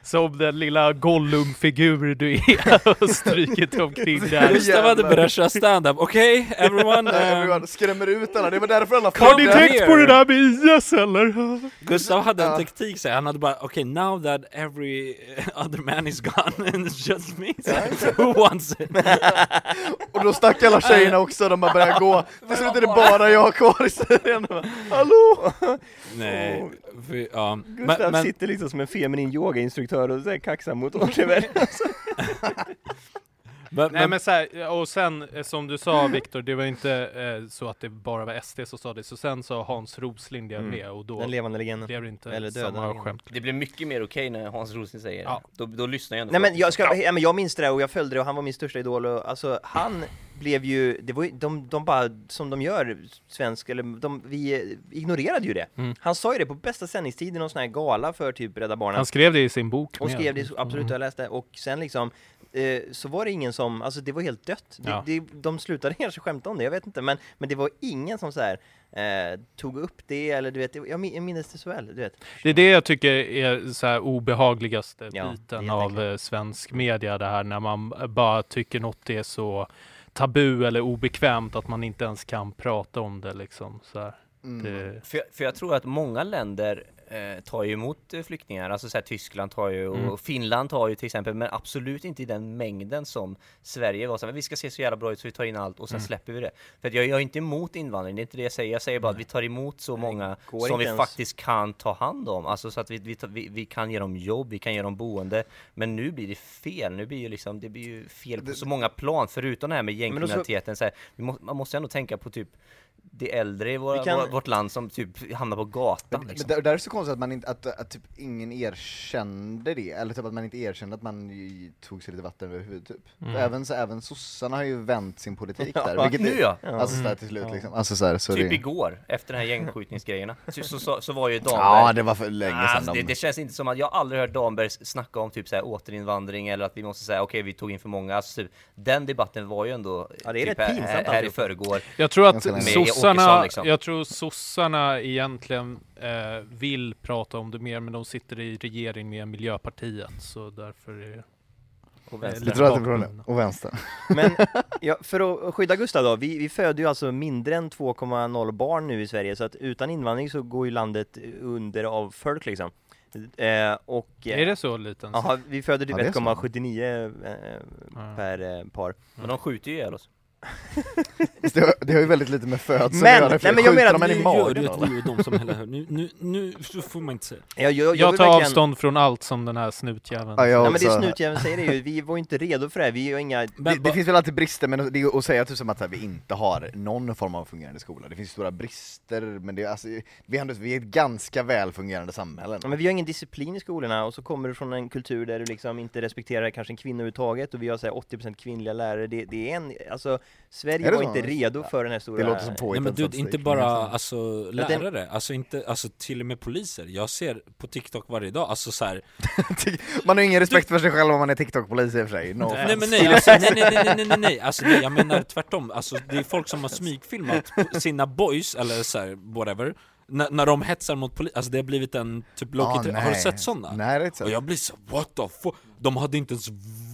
Som den lilla Gollum-figur du är och strykit omkring där. Gustav hade börjat köra stand-up, okej everyone? Nej, eh, everyone skrämmer ut alla, det var därför alla Har ni tänkt på det där med IS eller? Gustav hade en taktik så här, han hade bara okej now that every other man is gone and it's just me, who wants it? Och då stack alla tjejerna också, de bara började gå Till slut är det bara jag kvar i serien Hallå! Nej, för, ja. Gustav Men, men, sitter liksom som en feminin yogainstruktör och så här kaxar mot Oliver. men, Nej men så här, och sen eh, som du sa Viktor, det var inte eh, så att det bara var SD som sa det, så sen sa Hans Rosling det Mm. med och då Den levande legenden. blev det inte Eller döda samma skämt. Det blir mycket mer okej när Hans Rosling säger Ja. det. Då, då lyssnar jag ändå. Nej men jag, ska, ja, men jag minns det där och jag följde det och han var min största idol och alltså han blev ju, det var ju, de, de bara, som de gör, svensk, eller de, vi eh, ignorerade ju det. Mm. Han sa ju det på bästa sändningstid i någon sån här gala för typ Rädda Barnen. Han skrev det i sin bok. och skrev det, absolut, Mm. jag läste, och sen liksom eh, så var det ingen som, alltså det var helt dött. Ja. Det, de slutade kanske skämta om det, jag vet inte, men, men det var ingen som så här, eh, tog upp det, eller du vet, jag, min- jag minns det så väl, du vet. Det är det jag tycker är så här obehagligaste Ja, biten av eh, svensk media, det här när man bara tycker något är så tabu eller obekvämt att man inte ens kan prata om det liksom. Så här. Mm. Det, För, för jag tror att många länder eh, tar ju emot eh, flyktingar, alltså så här, Tyskland tar ju, och Mm. Finland tar ju till exempel, men absolut inte i den mängden som Sverige var så men vi ska se så jävla bra ut så vi tar in allt och sen Mm. släpper vi det. För jag, jag är inte emot invandring, det är inte det jag säger, jag säger bara att vi tar emot så många som vi ens. faktiskt kan ta hand om, alltså så att vi, vi, vi, vi kan ge dem jobb, vi kan ge dem boende, men nu blir det fel, nu blir ju liksom, det blir ju fel på så många plan, förutom det här med gängkriminaliteten, så här, må, man måste ändå tänka på typ det äldre i våra, Vi kan- vår- vårt land som typ hamnar på gatan Men, liksom. men där, där är det så konstigt att man inte, att, att typ ingen erkände det, eller typ att man inte erkände att man tog sig lite vatten över huvudet typ. Mm. Även, så, även sossarna har ju vänt sin politik Ja, där, vilket nu är, ja! alltså sådär till slut liksom, alltså såhär, så Typ det, igår, efter den här gängskjutningsgrejerna, så, så, så, så var ju Damberg Ja det var för länge sedan Alltså, det, de, det känns inte som att, jag har aldrig hört Damberg snacka om typ såhär återinvandring eller att vi måste säga okej vi tog in för många, alltså, typ, den debatten var ju ändå Ja, det är typ, rätt här, pinsamt här, här i förrgår Jag tror att. Med sossarna, liksom. jag tror sossarna egentligen eh, vill prata om det mer, men de sitter i regering med Miljöpartiet, så därför är och Eh, vänster. du tror att det beror? Och vänster? Men ja, för att skydda Gustav då, vi, vi föder ju alltså mindre än 2,0 barn nu i Sverige, så att utan invandring så går ju landet under av folk liksom. Eh, och... Är det så liten? Jaha, vi föder typ Ja, det är så. 1,79 eh, Ja. per eh, par. Men de skjuter ju ihjäl oss Det har, det har ju väldigt lite med födseln Men- att göra, för nej, men jag menar en i nu gör magen du ett som hela nu, nu, nu får man inte säga. Jag, jag, jag, Jag tar verkligen- avstånd från allt som den här snutjäveln Ja, Nej men det snutjäveln säger det ju, vi var inte redo för det här, vi har inga... Det, det finns väl alltid brister, men det är att säga typ som att här, vi inte har någon form av fungerande skola, det finns stora brister, men det är, alltså, vi, är ändå, vi är ett ganska väl fungerande samhälle. Ja, men vi har ingen disciplin i skolorna och så kommer du från en kultur där du liksom inte respekterar kanske en kvinna överhuvudtaget och vi har så här 80% kvinnliga lärare, det, det är en, alltså Sverige var så? inte redo för den här stora... Det låter som på Nej men du, inte bara alltså lärare, alltså inte, alltså till och med poliser. Jag ser på TikTok varje dag, alltså så här. Man har ingen respekt för sig själv om man är TikTok-polis i och för sig, no Nej men nej, alltså, nej, nej, nej, nej, nej, nej, alltså nej, jag menar tvärtom, alltså det är folk som har smygfilmat sina boys, eller så här, whatever när, när de hetsar mot polis, alltså det har blivit en typ low Ah, Har du sett sådana? Nej det är inte så. Och jag blir så what the fuck? De hade inte ens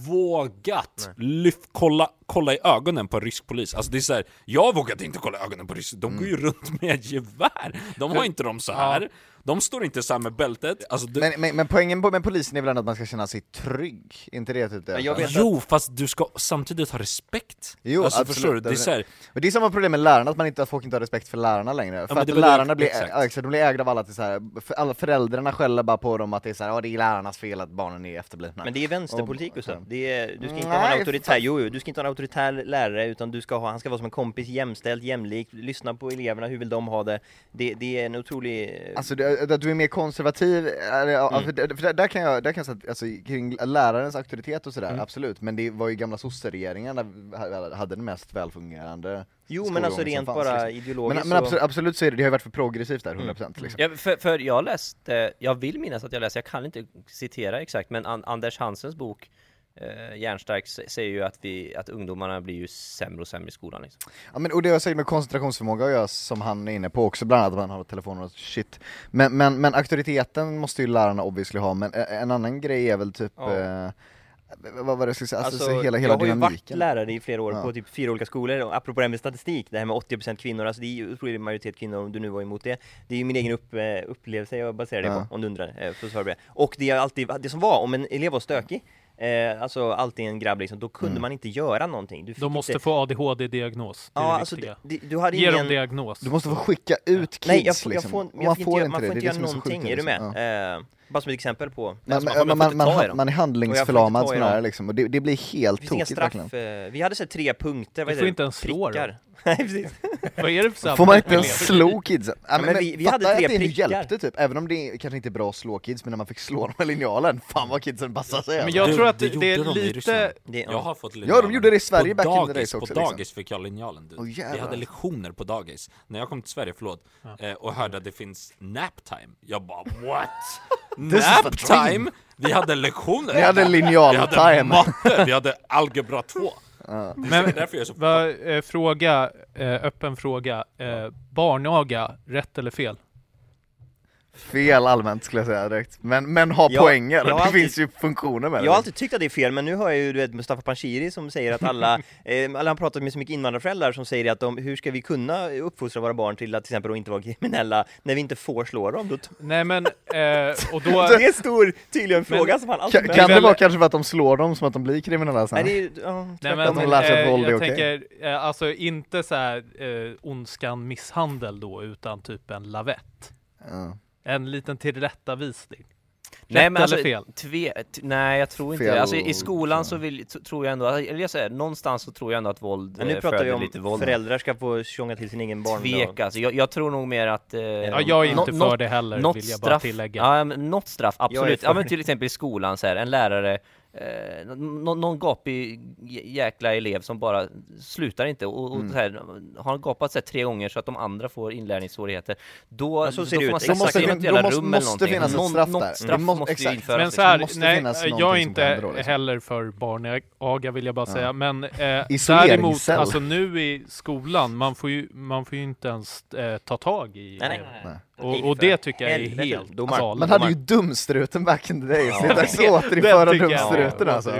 vågat lyft, kolla, kolla i ögonen på en rysk polis. Alltså det är så här, jag vågade inte kolla i ögonen på rysk, de går ju runt med gevär. De har inte dem så här. De står inte så här med bältet. Alltså, det, Men, men, men poängen med polisen är väl ändå att man ska känna sig trygg? Inte det typ det? Ja, jag vet jo, fast du ska samtidigt ha respekt. Jo, alltså absolut. förstår du? Det är så här, Och det är samma problem med lärarna, att man inte, att folk inte har respekt för lärarna längre. för men att lärarna blir, exakt. ja, exakt, de blir ägda av alla till så här, för alla föräldrarna skäller bara på dem att det är så här, ja det är lärarnas fel att barnen är efterblivna. Men det är vänsterpolitik Och- Gustav. Det är, du ska inte Nej, ha en auktoritär, jo, jo, du ska inte ha en auktoritär lärare utan du ska ha, han ska vara som en kompis, jämställd, jämlik, lyssna på eleverna, hur vill de ha det? Det, det är en otrolig... Alltså det, att du är mer konservativ, ja, Mm. för, där- för där, kan jag, där kan jag säga att, alltså, kring lärarens auktoritet och sådär, Mm. absolut, men det var ju gamla vi hade den mest välfungerande jo men alltså rent fanns, bara liksom. ideologiskt Men, men absolut, absolut så är det, det har ju varit för progressivt där, 100% Mm. liksom. Ja, för, för jag läste, jag vill minnas att jag läste, jag kan inte citera exakt, men An Anders Hansens bok eh, Järnstark säger ju att, vi, att ungdomarna blir ju sämre och sämre i skolan liksom. Ja men och det har säkert med koncentrationsförmåga att göra som han är inne på också, bland annat att man har telefoner och shit. Men, men, men auktoriteten måste ju lärarna obviously ha, men eh, en annan grej är väl typ Ja. eh, vad var det jag skulle säga, alltså, Alltså, hela, hela jag har ju varit dynamiken. lärare i flera år Ja. på typ fyra olika skolor och apropå det här med statistik, det här med 80% kvinnor, alltså det är ju otrolig majoritet kvinnor om du nu var emot det. Det är ju min egen upp, eh, upplevelse jag baserar det Ja. på, om du undrar, eh, för att svara på det. Och det är alltid, det som var, om en elev var stökig, eh, alltså alltid en grabb liksom, då kunde Mm. man inte göra någonting. Du fick De måste inte... få ADHD-diagnos. Ja, alltså det, du hade Ge dem ingen... diagnos. Du måste få skicka ut kids Nej, jag, får- jag liksom. får, Och jag man får får inte, inte man får det inte göra någonting, är du med? liksom. Eh, bara som ett exempel på. Men, man men, får- man, man får man, man, man är Och får handlingsförlamad inte ta i som det dem. är liksom, och det, det blir helt Det tokigt straff, verkligen. eh, vi hade så här tre punkter, vad Du heter får det? inte ens slå Prickar. dem. Nej precis. Vad är det för Får man inte ens slå kidsen? Ja, men vi- vi fatta hade tre att det prickar. hjälpte typ, även om det kanske inte är bra att slå kids, men när man fick slå dem med linjalen, fan vad kidsen passade sig Men alltså. jag Du, tror att det det, det de är lite... Det, Jag har fått Ja, de gjorde det i Sverige på back in the days också, På liksom. dagis fick jag linjalen du. Vi hade lektioner på dagis. När jag kom till Sverige, förlåt, eh, och hörde att det finns nap time. Jag bara what? Nap time? Vi hade lektioner. Ni hade Vi linjal hade time. matte, vi hade algebra 2. Men Det är därför jag är så vad, eh, fråga, eh, öppen fråga. Eh, barnaga, rätt eller fel? Fel allmänt skulle jag säga direkt, men, men ha Ja, poänger, jag det alltid- finns ju funktioner med det Jag har alltid tyckt att det är fel, men nu har jag ju du vet, Mustafa Panshiri som säger att alla, eh, alla har pratat med så mycket invandrarföräldrar som säger att de, hur ska vi kunna uppfostra våra barn till att till exempel inte vara kriminella när vi inte får slå dem? Då Nej men, eh, och då... det är en stor, tydligen fråga som han alltid Kan, kan det vara kanske för att de slår dem som att de blir kriminella sen? Nej, det är, ja, Nej men, de lär sig att eh, våld är jag okej. tänker, eh, alltså inte så här eh, ondskan misshandel då, utan typ en lavett. Ja. En liten tillrättavisning. Nej Rätt men alltså, eller fel? Tve, t- nej jag tror inte Fel det. Alltså i, i skolan så. så vill, t- tror jag ändå, eller jag säger, någonstans så tror jag ändå att våld Men nu eh, pratar vi om lite våld. föräldrar ska få tjonga till sin egen barn. Tvek alltså, jag, jag tror nog mer att... Eh, Ja, jag är inte nå- för det heller, vill jag bara straff, tillägga. Ja, men något straff, absolut. Ja men till exempel i skolan så här, en lärare Eh, nå- någon gapig jä- jäkla elev som bara slutar inte och, och Mm. så här, har gapat sig tre gånger så att de andra får inlärningssvårigheter Då, Ja, så ser då det får man sätta Exakt. sig i Då något jävla måste- rum eller måste någonting. finnas ett Någon- straff något straff Det måste- måste ju exakt. införas. Men liksom. så här, måste nej, finnas jag är då, inte liksom. heller för barnaga vill jag bara säga, men eh, däremot, alltså nu i skolan, man får ju, man får ju inte ens eh, ta tag i Nej, nej. Och, och det tycker jag är helt Domar. galet. Man hade ju dumstruten back in the days, det är dags att återinföra dumstruten alltså.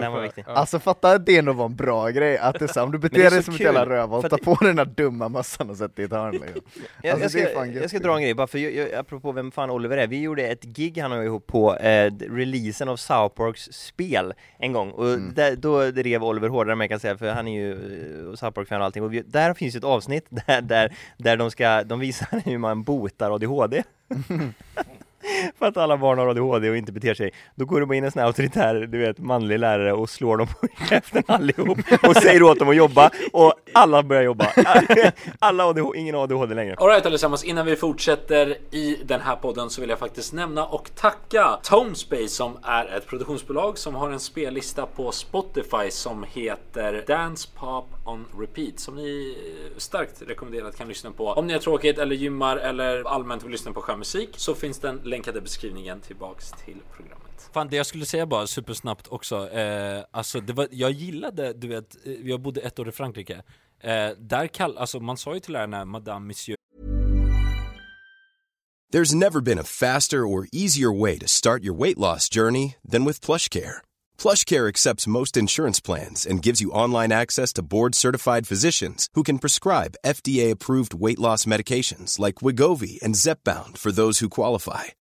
Alltså fatta att det nog var en bra grej, att det är så, om du beter så dig som ett jävla rövhål, ta på dig den där dumma mössan och sätt dig i ett hörn liksom. Jag, Alltså, jag, ska, jag ska dra en grej, bara för jag, jag, apropå vem fan Oliver är, vi gjorde ett gig han och jag ihop på eh, releasen av South Parks spel en gång, och Mm. där, då rev Oliver hårdare mig kan säga, för han är ju eh, South Park-fan och allting, och vi, där finns ju ett avsnitt där, där, där de ska, de visar hur man botar ADHD det. För att alla barn har ADHD och inte beter sig. Då går det bara in en sån här auktoritär, du vet, manlig lärare och slår dem på käften allihop och säger åt dem att jobba och alla börjar jobba. Alla ADHD, ingen ADHD längre. Alright allesammans, innan vi fortsätter i den här podden så vill jag faktiskt nämna och tacka Tonespace som är ett produktionsbolag som har en spellista på Spotify som heter Dance Pop on Repeat som ni eh, starkt rekommenderat kan lyssna på. Om ni har tråkigt eller gymmar eller allmänt vill lyssna på skön musik så finns den länkade beskrivningen tillbaks till programmet. Fan det jag skulle säga bara supersnabbt också, eh, alltså det var, jag gillade, du vet, eh, jag bodde ett år i Frankrike Eh, där kall, alltså man sa ju till lärarna Madame, Monsieur There's never been a faster or easier way to start your weight loss journey than with PlushCare. PlushCare accepts most insurance plans and gives you online access to board-certified physicians who can prescribe FDA-approved weight loss medications like Wigovi and Zepbound for those who qualify.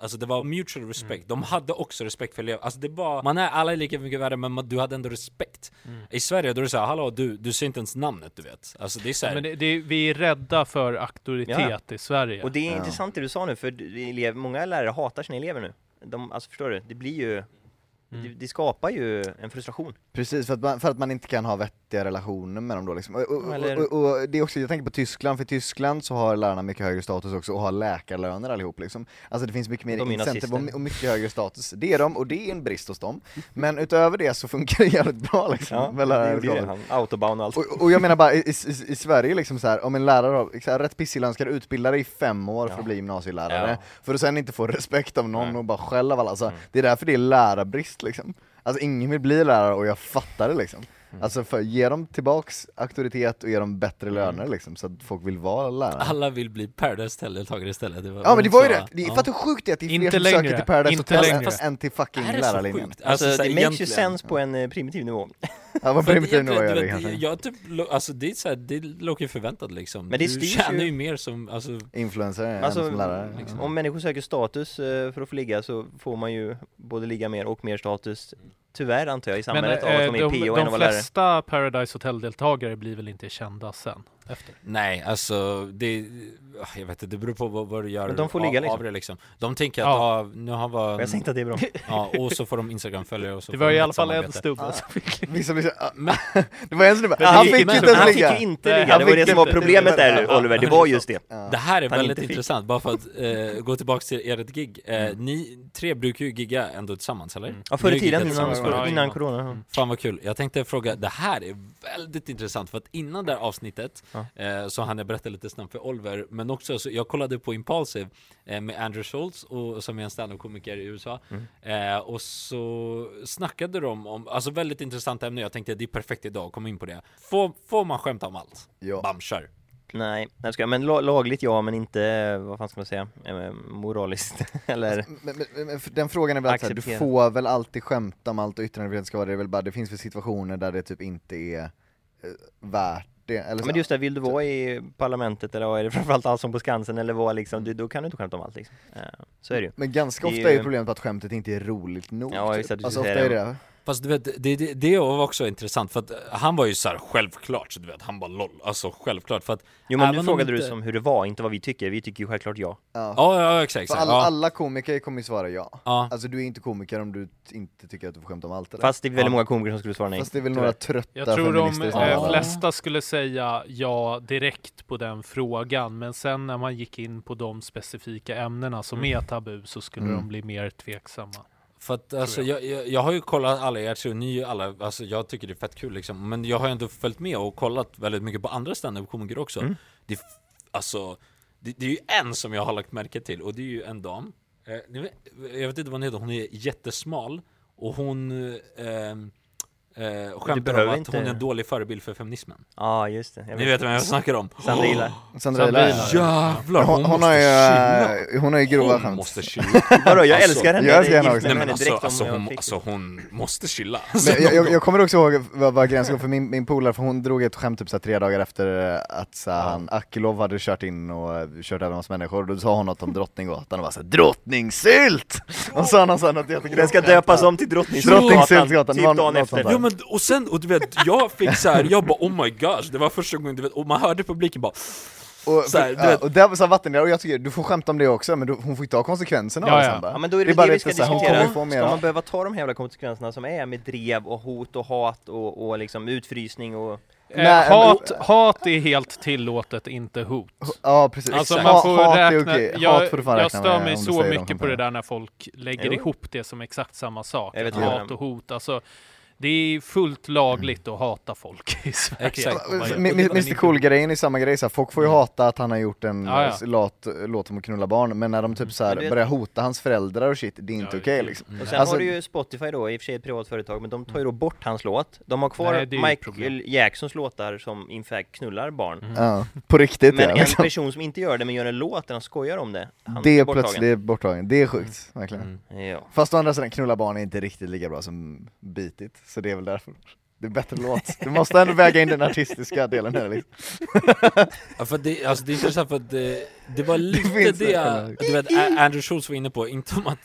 Alltså det var mutual respect, de hade också respekt för elever, alltså det var, man är alla är lika mycket värre men man, du hade ändå respekt I Sverige då är det såhär, hallå du, du ser inte ens namnet du vet Alltså det är såhär, Men det, det, vi är rädda för auktoritet i Sverige. Och det är Ja. intressant det du sa nu, för d- elev, många lärare hatar sina elever nu. De, alltså förstår du? Det blir ju, det, det skapar ju en frustration. Precis, för att, man, för att man inte kan ha vettiga relationer med dem då liksom. och, och, Eller- och, och, och det är också, jag tänker på Tyskland, för i Tyskland så har lärarna mycket högre status också och har läkarlöner allihop liksom. Alltså det finns mycket mer incentive och, mycket högre status. Det är de, och det är en brist hos dem. Men utöver det så funkar det jävligt bra liksom. Ja, med det lärare det. och- Han, autobahn och allt. och, och jag menar bara i, i, i Sverige liksom så här, om en lärare har så här, rätt pissig lön ska du utbilda dig i fem år för Ja. att bli gymnasielärare, Ja. för att sen inte få respekt av någon Nej. Mm. och bara skäll av alla. Alltså, Det är därför det är lärarbrist liksom. Alltså ingen vill bli lärare och jag fattar det liksom. Mm. Alltså för, ge dem tillbaks auktoritet och ge dem bättre Mm. löner liksom, så att folk vill vara lärare. alla vill bli Paradise-deltagare istället det var, Ja men det var ju det, det är, ja. för att hur sjukt det är att det är fler Inte som längre. söker till Paradise Inte Hotel längre. än, än till fucking Är det lärarlinjen. sjukt? Alltså, så det här, makes ju sense på en eh, primitiv nivå. Ja vad För primitiv du jag det kanske. jag typ, alltså det är såhär, det låter ju förväntat liksom Men det Du tjänar ju- ju mer som, alltså Influencer än Alltså, som lärare. liksom. Om människor söker status eh, för att få ligga så får man ju både ligga mer och mer status. Tyvärr antar jag i samhället av att eh, de är de, PO de lärare. flesta Paradise Hotel-deltagare blir väl inte kända sen? Efter? Nej, alltså det, jag vet inte, det beror på vad, vad du gör Men de får av, ligga liksom. av det liksom De tänker att, Ja. ja. nu har vi Och jag tänkte att det är bra. Ja, och så får de Instagram-följare och så Det var de i alla fall en stubbe som fick Vissa ah, Men- det var en som bara, Men han det- fick inte ens Han fick ligga! inte ligga, han det var det som var inte- problemet där Oliver, det var just det. Det här är Han väldigt inte intressant, bara för att eh, gå tillbaka till ert gig eh, Mm. Ni tre brukar ju gigga ändå tillsammans, eller? Ja förr i tiden, innan, corona. Mm. Fan vad kul, jag tänkte fråga, det här är väldigt intressant för att innan det här avsnittet Ja. eh, så hann jag berätta lite snabbt för Oliver Men också, så jag kollade på Impulsive eh, med Andrew Schultz och, som är en standup-komiker i USA eh, Och så snackade de om, alltså väldigt intressant ämne, jag tänkte det är perfekt idag att komma in på det Får, får man skämta om allt? Ja. Bam, kör! Nej, nej ska jag, men la- lagligt ja, men inte, vad fan ska man säga, moraliskt, eller? Men, men, men för den frågan är väl att du får väl alltid skämta om allt och yttrandefrihet ska vara det, är väl bara, det finns väl situationer där det typ inte är eh, värt det, eller så. Men just det, vill du vara i parlamentet eller är det framförallt Allsång på Skansen eller vad liksom, du, då kan du inte skämta om allt liksom. Så är det ju. Men ganska Det ofta är ju problemet att skämtet inte är roligt nog. Ja, typ. just att du alltså ofta är det. Det, Fast du vet, det, det, det var också intressant för att han var ju så här självklart, så du vet, han bara LOL, alltså självklart för att Jo men nu frågade du inte- som hur det var, inte vad vi tycker, vi tycker ju självklart ja. ja. Ja, ja exakt, exakt. alla, ja. alla komiker kommer ju svara ja. Ja. Alltså du är inte komiker om du inte tycker att du får skämta om allt eller? Fast det är väldigt Ja. många komiker som skulle svara nej. Fast det är väl några trötta Jag tror de eh, flesta skulle säga ja direkt på den frågan, men sen när man gick in på de specifika ämnena som är tabu så skulle Mm. de bli mer tveksamma. För att alltså, jag, jag, jag har ju kollat alla er show, ni alla, alltså jag tycker det är fett kul liksom. Men jag har ju ändå följt med och kollat väldigt mycket på andra standup-komiker också. Mm. Det alltså, det, det är ju en som jag har lagt märke till och det är ju en dam. Eh, Jag vet inte vad hon heter, hon är jättesmal och hon ehm, eh, skämtar om behöver att inte- hon är en dålig förebild för feminismen Ja just det, jag Ni vet vem jag snackar om? Sandra gillar. Sandra Sandra Ila, Ila. ja. Jävlar, hon, hon, hon, måste har ju, hon har ju grova Hon skämt. måste chilla! Vadå, jag Alltså, älskar henne! jag älskar henne också. Nej men alltså, direkt om alltså, jag hon, fick. alltså hon måste chilla Men jag, jag, jag kommer också ihåg vad, vad gränsen går för min, min polare, för hon drog ett skämt typ så här, tre dagar efter eh, att så han, Akilov hade kört in och eh, kört över en massa människor, och då sa hon något om Drottninggatan och bara såhär 'Drottningsylt!' Och sa någon sån jättegrovt Den ska döpas om till Drottningsyltgatan, Typ det dagen efter. Jo men och sen, och du vet, jag fick så här, jag bara oh my gosh, det var första gången du vet, och man hörde publiken bara Och, Så här, du vet- och där sa Vattendelare, och jag tycker du får skämta om det också, men du, hon får ju ta konsekvenserna Ja, av det ja. sen bara. Ja men då är det det, bara vi lite ska så här, hon diskutera. Ska man behöva ta de här jävla konsekvenserna som är med drev och hot och hat och, och liksom utfrysning och... Eh, Nej, hat, hat är helt tillåtet, inte hot. Ja precis, Alltså man Ha- får hat är räkna, okej. jag, hat får du fan jag räkna stör mig så mycket på det där. när folk lägger Jo. ihop det som exakt samma sak. Hat och hot, alltså det är fullt lagligt att hata folk i Sverige. Exakt. Mr Cool-grejen är samma grej, så här, folk får ju Mm. hata att han har gjort en Ja, ja. lat, låt om att knulla barn, men när de typ så det- börjar hota hans föräldrar och shit, det är inte Ja, okej det- liksom. Och sen Alltså- har du ju Spotify då, i och för sig ett privat företag, men de tar ju då bort hans låt. De har kvar Nej, Michael. Jacksons låtar som in fact knullar barn. Mm. Ja, på riktigt Men ja, en liksom. person som inte gör det men gör en låt där han skojar om det, han Det är plötsligt, det är borttagen, det är sjukt, verkligen. Mm. Ja. Fast å andra sidan, knulla barn är inte riktigt lika bra som bitit, så det är väl därför. Det är bättre låt. Du måste ändå väga in den artistiska delen här liksom. Ja, för det, alltså det är intressant för att det, det var lite finns det, det. du vet, Andrew Schultz var inne på, inte om att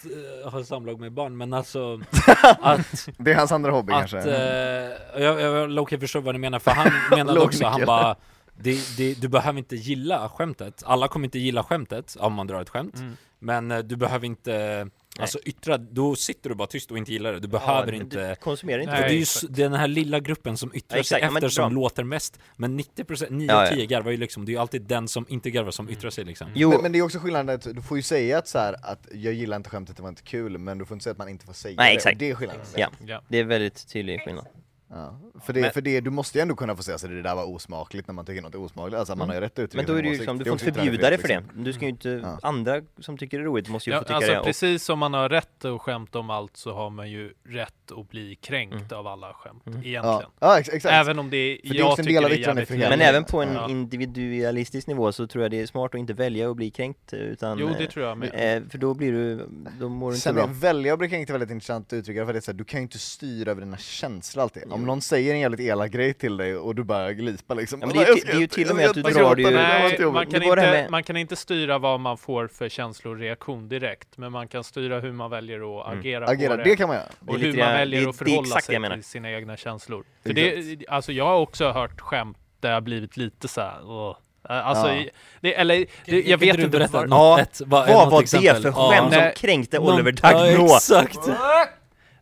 uh, ha samlag med barn, men alltså att, Det är hans andra hobby att kanske. uh, jag, jag Loki förstår vad ni menar, för han menade också, han bara det, det, du behöver inte gilla skämtet, alla kommer inte gilla skämtet om man drar ett skämt, Mm. men eh, du behöver inte Alltså yttra, då sitter du bara tyst och inte gillar det, du behöver Ja, inte du konsumerar inte Nej, det är ju det. s- det är den här lilla gruppen som yttrar Ja, sig exakt, efter som bra. låter mest Men 90%, 9 Ja, av ja. 10 garvar ju liksom, det är ju alltid den som inte garvar som yttrar sig liksom Jo, Men, men det är också skillnaden att du får ju säga att, så här, att jag gillar inte skämtet, det var inte kul, men du får inte säga att man inte får säga Nej, det. exakt. Det är skillnaden. Ja. Ja. det är väldigt tydlig skillnad. Ja. För, det, Men- för det, du måste ju ändå kunna få säga att det där var osmakligt när man tycker något är osmakligt, alltså man har ju rätt att uttrycka Men då är det ju liksom, du Det är får inte förbjuda dig för det. yttrandefrihet, Du ska ju inte, Ja. andra som tycker det är roligt måste ju Ja, få tycka alltså det. Precis som man har rätt att skämta om allt så har man ju rätt att bli kränkt av alla skämt, Mm. Egentligen. ja ex- exakt. Även om det är, För det är jag också en tycker del av det är jävligt yttrandefriheten. men även på en Ja. individualistisk nivå så tror jag det är smart att inte välja att bli kränkt utan Jo, det eh, tror jag med. eh, För då blir du, då mår du inte Sen bra. är välja och blir kränkt är väldigt intressant uttryck, för det är så här, du kan ju inte styra över dina känslor alltid. Om någon säger en jävligt elak grej till dig och du bara glipar liksom. Ja, men det är ska det är ju till och med att du drar det ju- det var Nej, man kan, inte, med- man kan inte styra vad man får för känsloreaktion direkt, men man kan styra hur man väljer att Mm. agera, Agera, på det det. kan man göra. Och hur man väljer det- att förhålla sig till sina egna känslor. För det, alltså jag har också hört skämt där jag blivit lite så här. "Åh." Alltså, Ja. det, eller, det, jag vet inte berätta var- något, Ja, ett, vad, var exempel? det för Ja. skämt som Nej. kränkte Oliver Ja, Dagnå? exakt!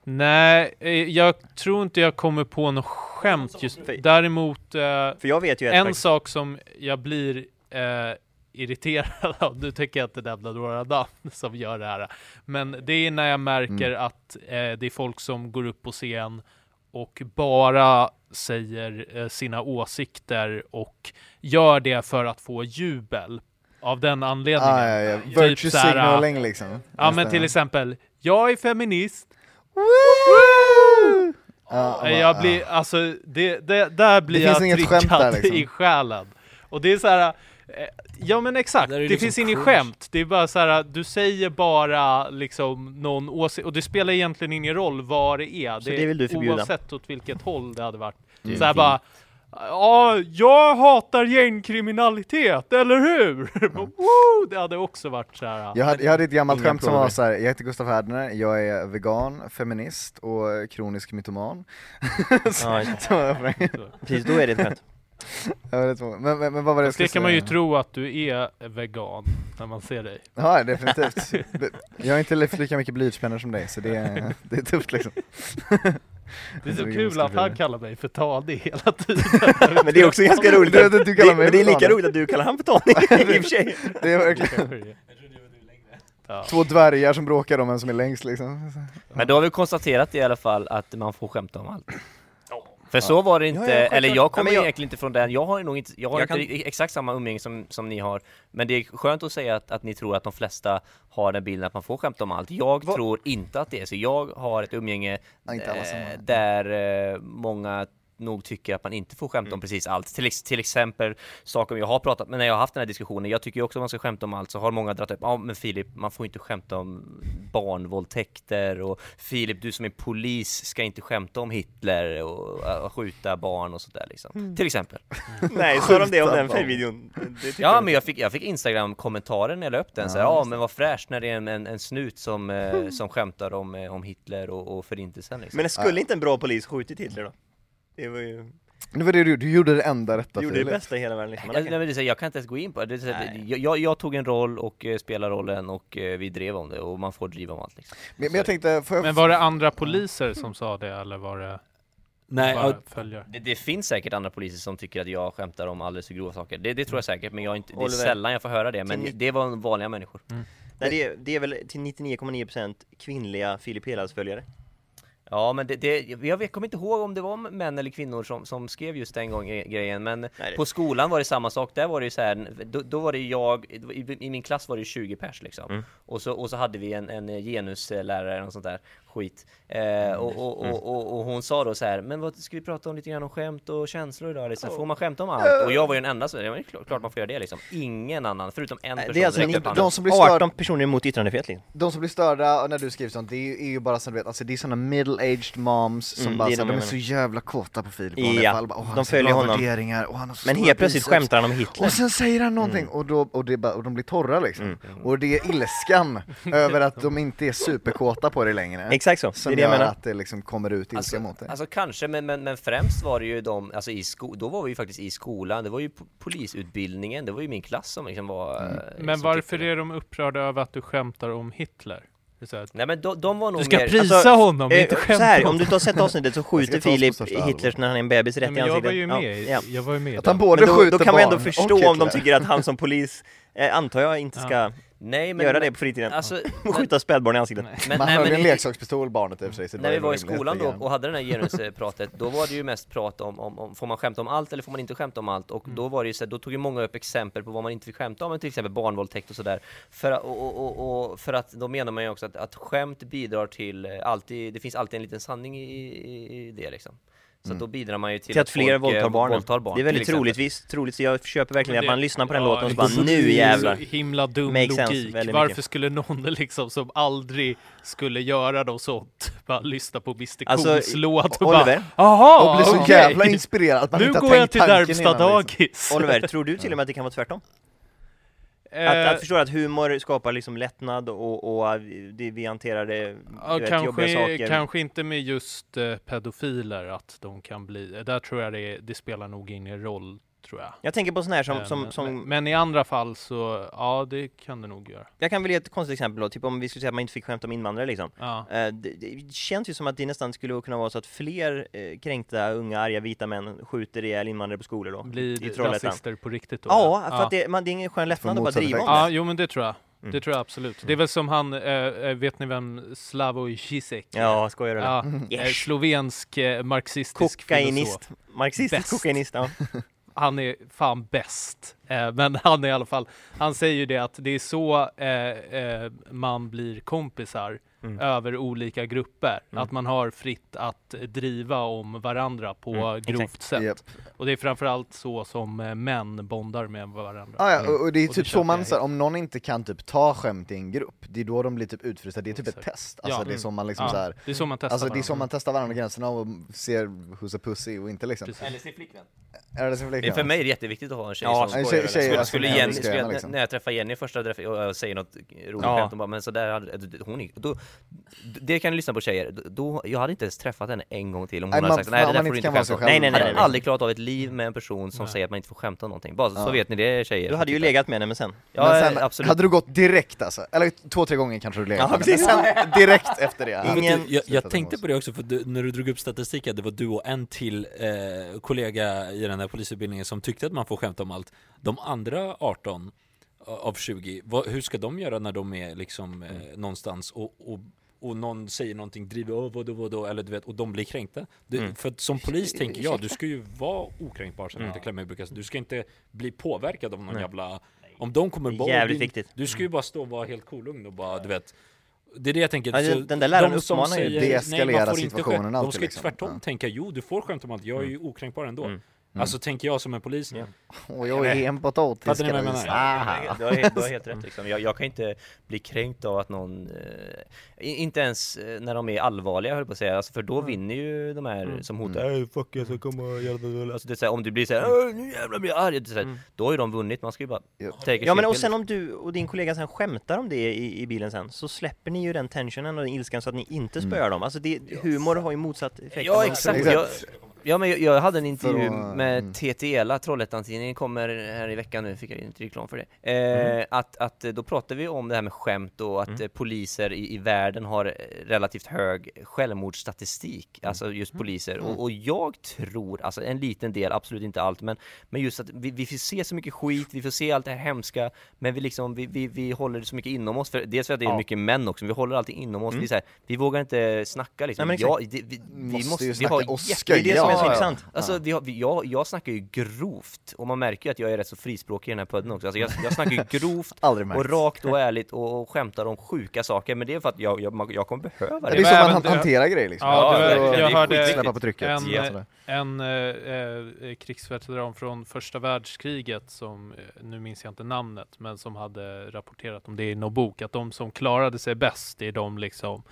Nej, eh, jag tror inte jag kommer på något skämt just Däremot, eh, För jag vet ju en faktiskt. sak som jag blir eh, irriterad av, nu tänker jag inte nämna några namn som gör det här, men det är när jag märker Mm. att eh, det är folk som går upp på scen och bara säger eh, sina åsikter och gör det för att få jubel av den anledningen. Ah, ja, ja. Typ Virtue här, signaling liksom. Ja men till exempel, jag är feminist, Ja, Nej, jag blir, alltså, det, det, där blir Det jag triggad liksom. i själen. Och det är så här. eh, Ja men exakt, Det det, liksom finns inget cringe. skämt. Det är bara så här, du säger bara liksom någon åsikt, och det spelar egentligen ingen roll vad det är. Så det vill du förbjuda? Oavsett åt vilket håll det hade varit. Så här fint. bara, ja, jag hatar gängkriminalitet, eller hur? Woo! det hade också varit så här. Jag hade, jag hade ett gammalt skämt som var så här. jag heter Gustaf Härdner, jag är vegan, feminist och kronisk mytoman. Ja. Så för mig. Precis, då är det ett skämt. Men, men, men vad var det jag det kan man ju tro att du är vegan när man ser dig. Ja, definitivt. Jag har inte lika mycket blyertspennor som dig, så det är, det är tufft liksom. Det är så kul att han kallar mig för tanig hela tiden. Men det är också ganska roligt Du att, att du kallar mig det, men det är för lika roligt att du kallar han för Tony i och för sig. Det är verkligen Ja. två dvärgar som bråkar om vem som är längst liksom. Men då har vi konstaterat i alla fall att man får skämta om allt. För så var det inte, Ja, ja, eller Ja, jag kommer men jag- egentligen inte från den, jag har nog inte, jag har Jag inte exakt samma umgänge som, som ni har. Men det är skönt att säga att, att ni tror att de flesta har den bilden att man får skämta om allt. Jag Vad- tror inte att det är så, jag har ett umgänge Ja, eh, där eh, många nog tycker att man inte får skämta om precis allt. Till, till exempel saker jag har pratat med när jag har haft den här diskussionen. Jag tycker också att man ska skämta om allt så har många dragit upp, ja men Filip, man får inte skämta om barnvåldtäkter och Filip, du som är polis ska inte skämta om Hitler och äh, skjuta barn och sådär liksom. Till exempel. Nej, sa de det om den Skjuta videon? Det tyckte Ja jag men jag fick, jag fick Instagram-kommentarer när jag la upp den, så här, ja men vad fräscht när det är en, en, en snut som, eh, som skämtar om, eh, om Hitler och, och förintelsen liksom. Men skulle inte en bra polis skjutit Hitler då? Det var ju... Nu var det du, du gjorde det enda rätta Du gjorde det bästa i hela världen liksom. Jag, nej, men det är så här, jag kan inte ens gå in på det, det. Så här, jag, jag, jag tog en roll och eh, spelade rollen och eh, vi drev om det och man får driva om allt liksom. Men, men jag tänkte, jag... Men var det andra poliser som sa det eller var det Nej? Det, det finns säkert andra poliser som tycker att jag skämtar om alldeles för grova saker, det, det tror jag säkert, men jag är inte, det är Oliver, sällan jag får höra det, men det var vanliga människor. Nej, det, är, det är väl till 99,9% kvinnliga Filip Helas följare. Ja men det, det, jag kommer inte ihåg om det var män eller kvinnor som, som skrev just den gången grejen men det- på skolan var det samma sak, där var det ju så här, då, då var det jag, i, i min klass var det 20 pers liksom. Mm. och, så, och så hade vi en, en genuslärare eller något sånt där skit eh, och, och, Mm. och, och, och hon sa då så här, men vad ska vi prata om lite grann om skämt och känslor idag liksom? Får man skämta om allt? Och jag var ju den enda som, det ju klart, man får göra det liksom Ingen annan, förutom en person Det är alltså ni, de som blir störda- 18 personer emot yttrandefrihet liksom. De som blir störda när du skriver sånt, det är ju, är ju bara som du vet, alltså det är såna middle-aged moms som Mm, bara är så, de de är så jävla kåta på Filip Ja, fall. bara, "Åh, han har de följer honom. och Men helt plötsligt biceps." skämtar han om Hitler. Och sen säger han någonting och, då, och, det bara, och de blir torra liksom. Mm. Och det är ilskan över att de inte är superkåta på det längre. Exakt så, det Som är det jag gör menar. att det liksom kommer ut ilska Alltså, mot dig. alltså kanske, men, men, men främst var det ju de, alltså i sko då var vi ju faktiskt i skolan, det var ju po- polisutbildningen, det var ju min klass som liksom var Mm. eh, Men som varför det. är de upprörda över att du skämtar om Hitler? Det så Nej men de, de var nog Du ska mer, prisa Alltså, honom, eh, inte så skämta här, om du tar sett avsnittet så skjuter Filip. Hitler när han är en bebis rätt Nej, i men jag ansiktet. var ju med, Ja. jag var ju med Att han både Men då, skjuter då kan man ändå förstå om de tycker att han som polis, eh, antar jag, inte ska nej men göra det på fritiden. Alltså, Och skjuta spädbarn i ansiktet. men, Man nej, hörde men en leksakspistol barnet i och för sig. så När vi var i skolan då och hade det här genuspratet, då var det ju mest prat om, om, om får man skämta om allt eller får man inte skämta om allt? Och då var det ju så här, då tog ju många upp exempel på vad man inte fick skämta om, till exempel barnvåldtäkt och sådär. För, att- och, och, och, och för att då menar man ju också att, att skämt bidrar till eh, alltid, det finns alltid en liten sanning i, i, i det liksom. Så att då bidrar man ju till, Till att fler folk, eh, våldtar barnen. våldtar barn. Det är väldigt troligtvis, troligt, så jag köper verkligen Men att det- man lyssnar på den ja, låten och så det- bara det nu jävlar. Så himla dum sense logik. Varför mycket. skulle någon liksom som aldrig skulle göra något sånt bara lyssna på Mr Alltså, Cools låt och Oliver, bara Jaha, Och blir så okej. jävla inspirerad att man Nu inte har går jag till innan, liksom. dagis. Oliver, tror du till och med att det kan vara tvärtom? Att, Eh, att förstå att humor skapar liksom lättnad och, och det, vi hanterar det, Ja, vet, jobbiga kanske, saker. kanske inte med just eh, pedofiler att de kan bli, där tror jag det, det spelar nog ingen roll tror jag. Jag tänker på sån här som, Eh, som, men, som men, men i andra fall så, ja det kan det nog göra. jag kan väl ge ett konstigt exempel då, typ om vi skulle säga att man inte fick skämta om invandrare liksom. Ja. Eh, det, det känns ju som att det nästan skulle kunna vara så att fler eh, kränkta, unga, arga, vita män skjuter ihjäl invandrare på skolor då. i Blir rasister på riktigt då? Ja, för att det, man, det är ingen skön lättnad att bara driva om det. Ja, jo men det tror jag. Mm. Det tror jag absolut. Det är väl som han, eh, vet ni vem Slavoj Zizek är? Ja, skojar du? Ja, Yes. eh, slovensk marxistisk filosof. Kokainist, marxistisk Bäst. kokainist, ja. Han är fan bäst. Eh, men han är i alla fall, han säger ju det att det är så eh, eh, man blir kompisar Mm. över olika grupper. Mm. Att man har fritt att driva om varandra på Mm, grovt exakt. sätt. Japp. Och det är framförallt så som eh, män bondar med varandra. Ah, ja, Mm. och, och det är Och typ det så man, jag så om någon inte kan typ ta skämt i en grupp, det är då de blir typ utfrysta, det är typ ett Exakt. test. Alltså Ja. det är så man liksom Ja, så här, det är så man testar Alltså det är varandra. så man testar varandra gränserna och ser who's a pussy och inte liksom. Precis. Eller sin flickvän. Är det sin Det är flickvän? för mig är det jättegviktigt att ha en tjej Ja, som skojar tjej- eller- tjej, skulle, Jenny, skulle jag jag, liksom. när jag träffar Jenny första träffen och jag säger något roligt Ja. skämt, hon bara men så där hade, hon är, då, det kan du lyssna på tjejer, då, jag hade inte ens träffat henne en gång till om hon Nej, hade sagt nej det man där får du inte skämta om. själv. Nej, nej, nej, hade nej. aldrig klarat av ett liv med en person som Nej. säger att man inte får skämta om någonting, bara så, Ja. så vet ni det tjejer. Du hade ju legat med henne men sen. Ja, men sen absolut. hade du gått direkt alltså, eller två, tre gånger kanske du legat Ja, men sen direkt efter det. Ingen- jag, jag tänkte på det också, för du, när du drog upp statistiken, det var du och en till eh, kollega i den här polisutbildningen som tyckte att man får skämta om allt. De andra 18 av 20, vad, hur ska de göra när de är liksom eh, någonstans och, och, och någon säger någonting, driver åh vadå vadå, eller du vet, och de blir kränkta. Du, Mm. För att som polis tänker jag, du ska ju vara okränkbar så att du inte klämmer brukar. Du ska inte bli påverkad av någon Nej. jävla om de kommer bara jävligt du, viktigt. Du ska ju bara stå och vara helt kolugn och bara, du vet det är det jag tänker, Ja, den- där läraren de som uppmanar ju, deeskalera situationen skämta. De alltid, ska ju liksom. tvärtom Ja. tänka, jo du får skämta om allt, jag är ju okränkbar ändå Mm. Alltså tänker jag som en polis Ja. Och jag är en potatis Fattar ni vad jag menar? du, har, helt- du har helt rätt liksom. jag, jag kan inte bli kränkt av att någon, eh, inte ens eh, när de är allvarliga höll på att säga, alltså, för då vinner ju de här Mm. som hotar mm. fuck jag ska komma och göra det." alltså, det är så här, om du blir såhär nu jävlar blir jag arg, det är så här, Mm. då har ju de vunnit, man ska ju bara Ja. Ja men och sen om du och din kollega sen skämtar om det i, i bilen sen, så släpper ni ju den tensionen och den ilskan så att ni inte spöar dem. Alltså det, humor har ju motsatt effekt. Ja vad man exakt, jag, Exakt. Ja men jag, jag hade en intervju För med mm. TTELA, Trollhättan-tidningen kommer här i veckan nu, fick jag inte reklam för det. Eh, Mm. att, att eh, då pratade vi om det här med skämt och att Mm. eh, poliser i, i världen har eh, relativt hög självmordsstatistik, Mm. alltså just poliser. Och, och jag tror, alltså en liten del, absolut inte allt, men, men just att vi, vi får se så mycket skit, vi får se allt det här hemska, men vi liksom, vi, vi, vi håller det så mycket inom oss, för dels för att det är Ja. mycket män också, vi håller allting inom oss, Mm. vi, så här, vi vågar inte snacka liksom. Nej, men ja, exakt. det, vi, vi Måste måste, ju vi snacka har och jätte- Det är det som är så Ja, ja. intressant. Alltså vi, jag, jag snackar ju grovt, och man märker ju att jag är rätt så frispråkig i den här podden också. Alltså jag, jag snackar ju grovt och rakt och ärligt och, och skämtar om sjuka saker, men det är för att jag, jag, jag kommer behöva Det det. är så man han- det- hanterar grejer liksom. Ja, det var- jag hörde släppa på trycket. en-. En eh, eh, krigsveteran från första världskriget som, eh, nu minns jag inte namnet, men som hade rapporterat om det i någon bok, att de som klarade sig bäst i de liksom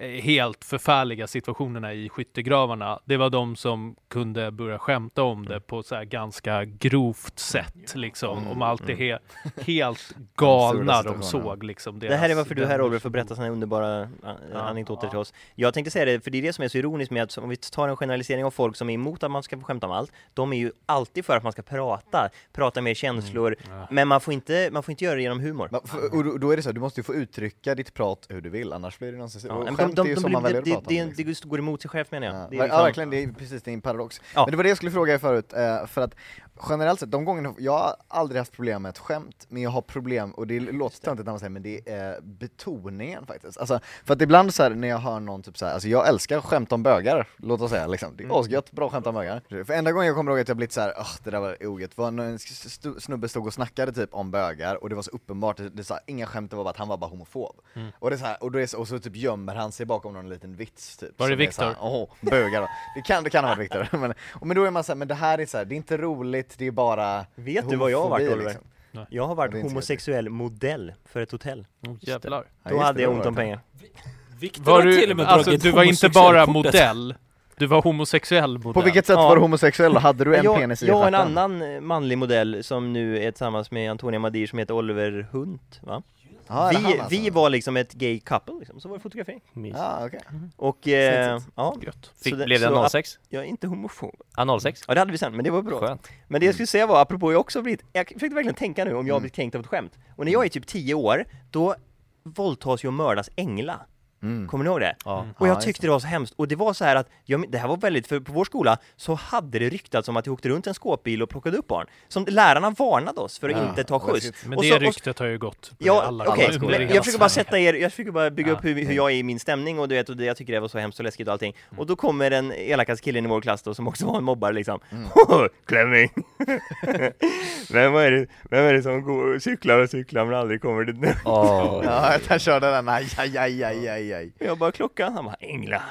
helt förfärliga situationerna i skyttegravarna, det var de som kunde börja skämta om det på så här ganska grovt sätt liksom, om allt det he helt galna de såg liksom. Det här är varför du här vänner Oliver får som berätta sådana här underbara äh, Ja. anekdoter till oss. Jag tänkte säga det, för det är det som är så ironiskt med att om vi tar en generalisering av folk som är emot att man ska få skämta om allt, de är ju alltid för att man ska prata, prata med känslor, Ja. men man får, inte, man får inte göra det genom humor. Men för- Och då- är det så, här, du måste ju få uttrycka ditt prat hur du vill, annars blir det någonstans... Ja, de, de, de, man det, väljer att det, prata om. det, liksom. det går emot sig själv menar jag. Ja, Det är ja liksom- verkligen, det är precis, det är en paradox. Ja. Men det var det jag skulle fråga er förut, eh, för att generellt sett, de gångerna, jag har aldrig haft problem med ett skämt, men jag har problem, och det låter töntigt när man säger men det är betoningen faktiskt. Alltså, för att ibland så här, när jag hör någon typ så här, alltså jag älskar skämt om bögar, låt oss säga liksom. Det är asgött, bra skämt om bögar. För enda gången jag kommer ihåg att jag blivit så här, "Åh, det där var ogött, var när en snubbe stod och snackade typ om bögar, och det var så uppenbart, det, det sa inga skämt, det var bara att han var bara homofob. Mm. Och, det så här, och, då är så, och så typ gömmer han sig bakom någon liten vits typ. Var det Viktor? Åh, bögar. Det kan, det kan ha varit Viktor. men, och men då är man såhär, men det här är så här, det är inte roligt, det är bara Vet du vad jag har varit Oliver? liksom. Jag har varit homosexuell modell för ett hotell. Oh, jävlar. Ja, Då just hade jag ont om pengar. Viktor Var har till du, och med alltså du var inte bara modell, du var homosexuell modell. På vilket sätt Ja. var du homosexuell då? Hade du en jag, penis i jag och en annan eh, manlig modell som nu är tillsammans med Antonia Madir som heter Oliver Hunt, va? Det vi, alltså? vi var liksom ett gay couple liksom, så var det fotografering. Mys. Ja, okej. Och, eh, ja, Gött. Fick, så det- blev det så att- 06? jag är inte homofob. Ja, 06? Ja det hade vi sen, men det var bra. Skönt. Men det jag skulle säga var, apropå jag också blivit, jag försökte verkligen tänka nu om jag har Mm. blivit kränkt av ett skämt. Och när jag är typ 10 år, då våldtas ju och mördas Engla. Mm. Kommer ni ihåg det? Ja. Och Ja, jag tyckte det var så hemskt, och det var så här att, jag, det här var väldigt, för på vår skola så hade det ryktats om att jag åkte runt en skåpbil och plockade upp barn. Som lärarna varnade oss för att Ja, inte ta skjuts. Men Och det så- och- ryktet har ju gått Ja, alla i men hela jag försöker bara sätta er, jag försöker bara bygga Ja. upp hur, hur jag är i min stämning och du vet, och det, jag tycker det var så hemskt och läskigt och allting. Och då kommer den elakaste killen i vår klass då, som också var en mobbare liksom. Klemming! vem, är det, vem är det som går cyklar och cyklar men aldrig kommer dit nu? Åh. Ja, jag körde den, aj, aj, aj, aj, aj, aj. Jag bara klockan, han bara Engla.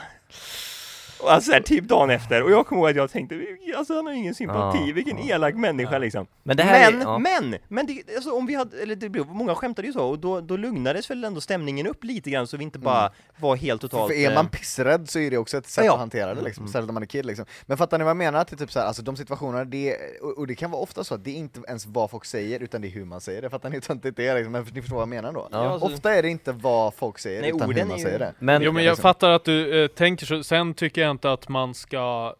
Och alltså här, typ dagen efter, och jag kommer ihåg att jag tänkte, alltså han har ingen sympati, Ja, vilken elak människa liksom. Men det här men, är, ja. men, men det, alltså, om vi hade, eller det blev, många skämtade ju så, och då, då lugnades väl ändå stämningen upp lite grann så vi inte bara var helt totalt... För är man eh, pissrädd så är det också ett sätt Ja. att hantera det liksom, särskilt när man är kid liksom. Men fattar ni vad jag menar? Att det är typ så här, alltså de situationerna, det, och, och det kan vara ofta så att det är inte ens vad folk säger, utan det är hur man säger det. Fattar ni hur töntigt det är liksom? Men ni förstår vad jag menar då? Ja. alltså- Ofta är det inte vad folk säger, Nej, utan hur man ju- säger det. Men, Jo men jag liksom. fattar att du eh, tänker så, sen tycker jag inte att man ska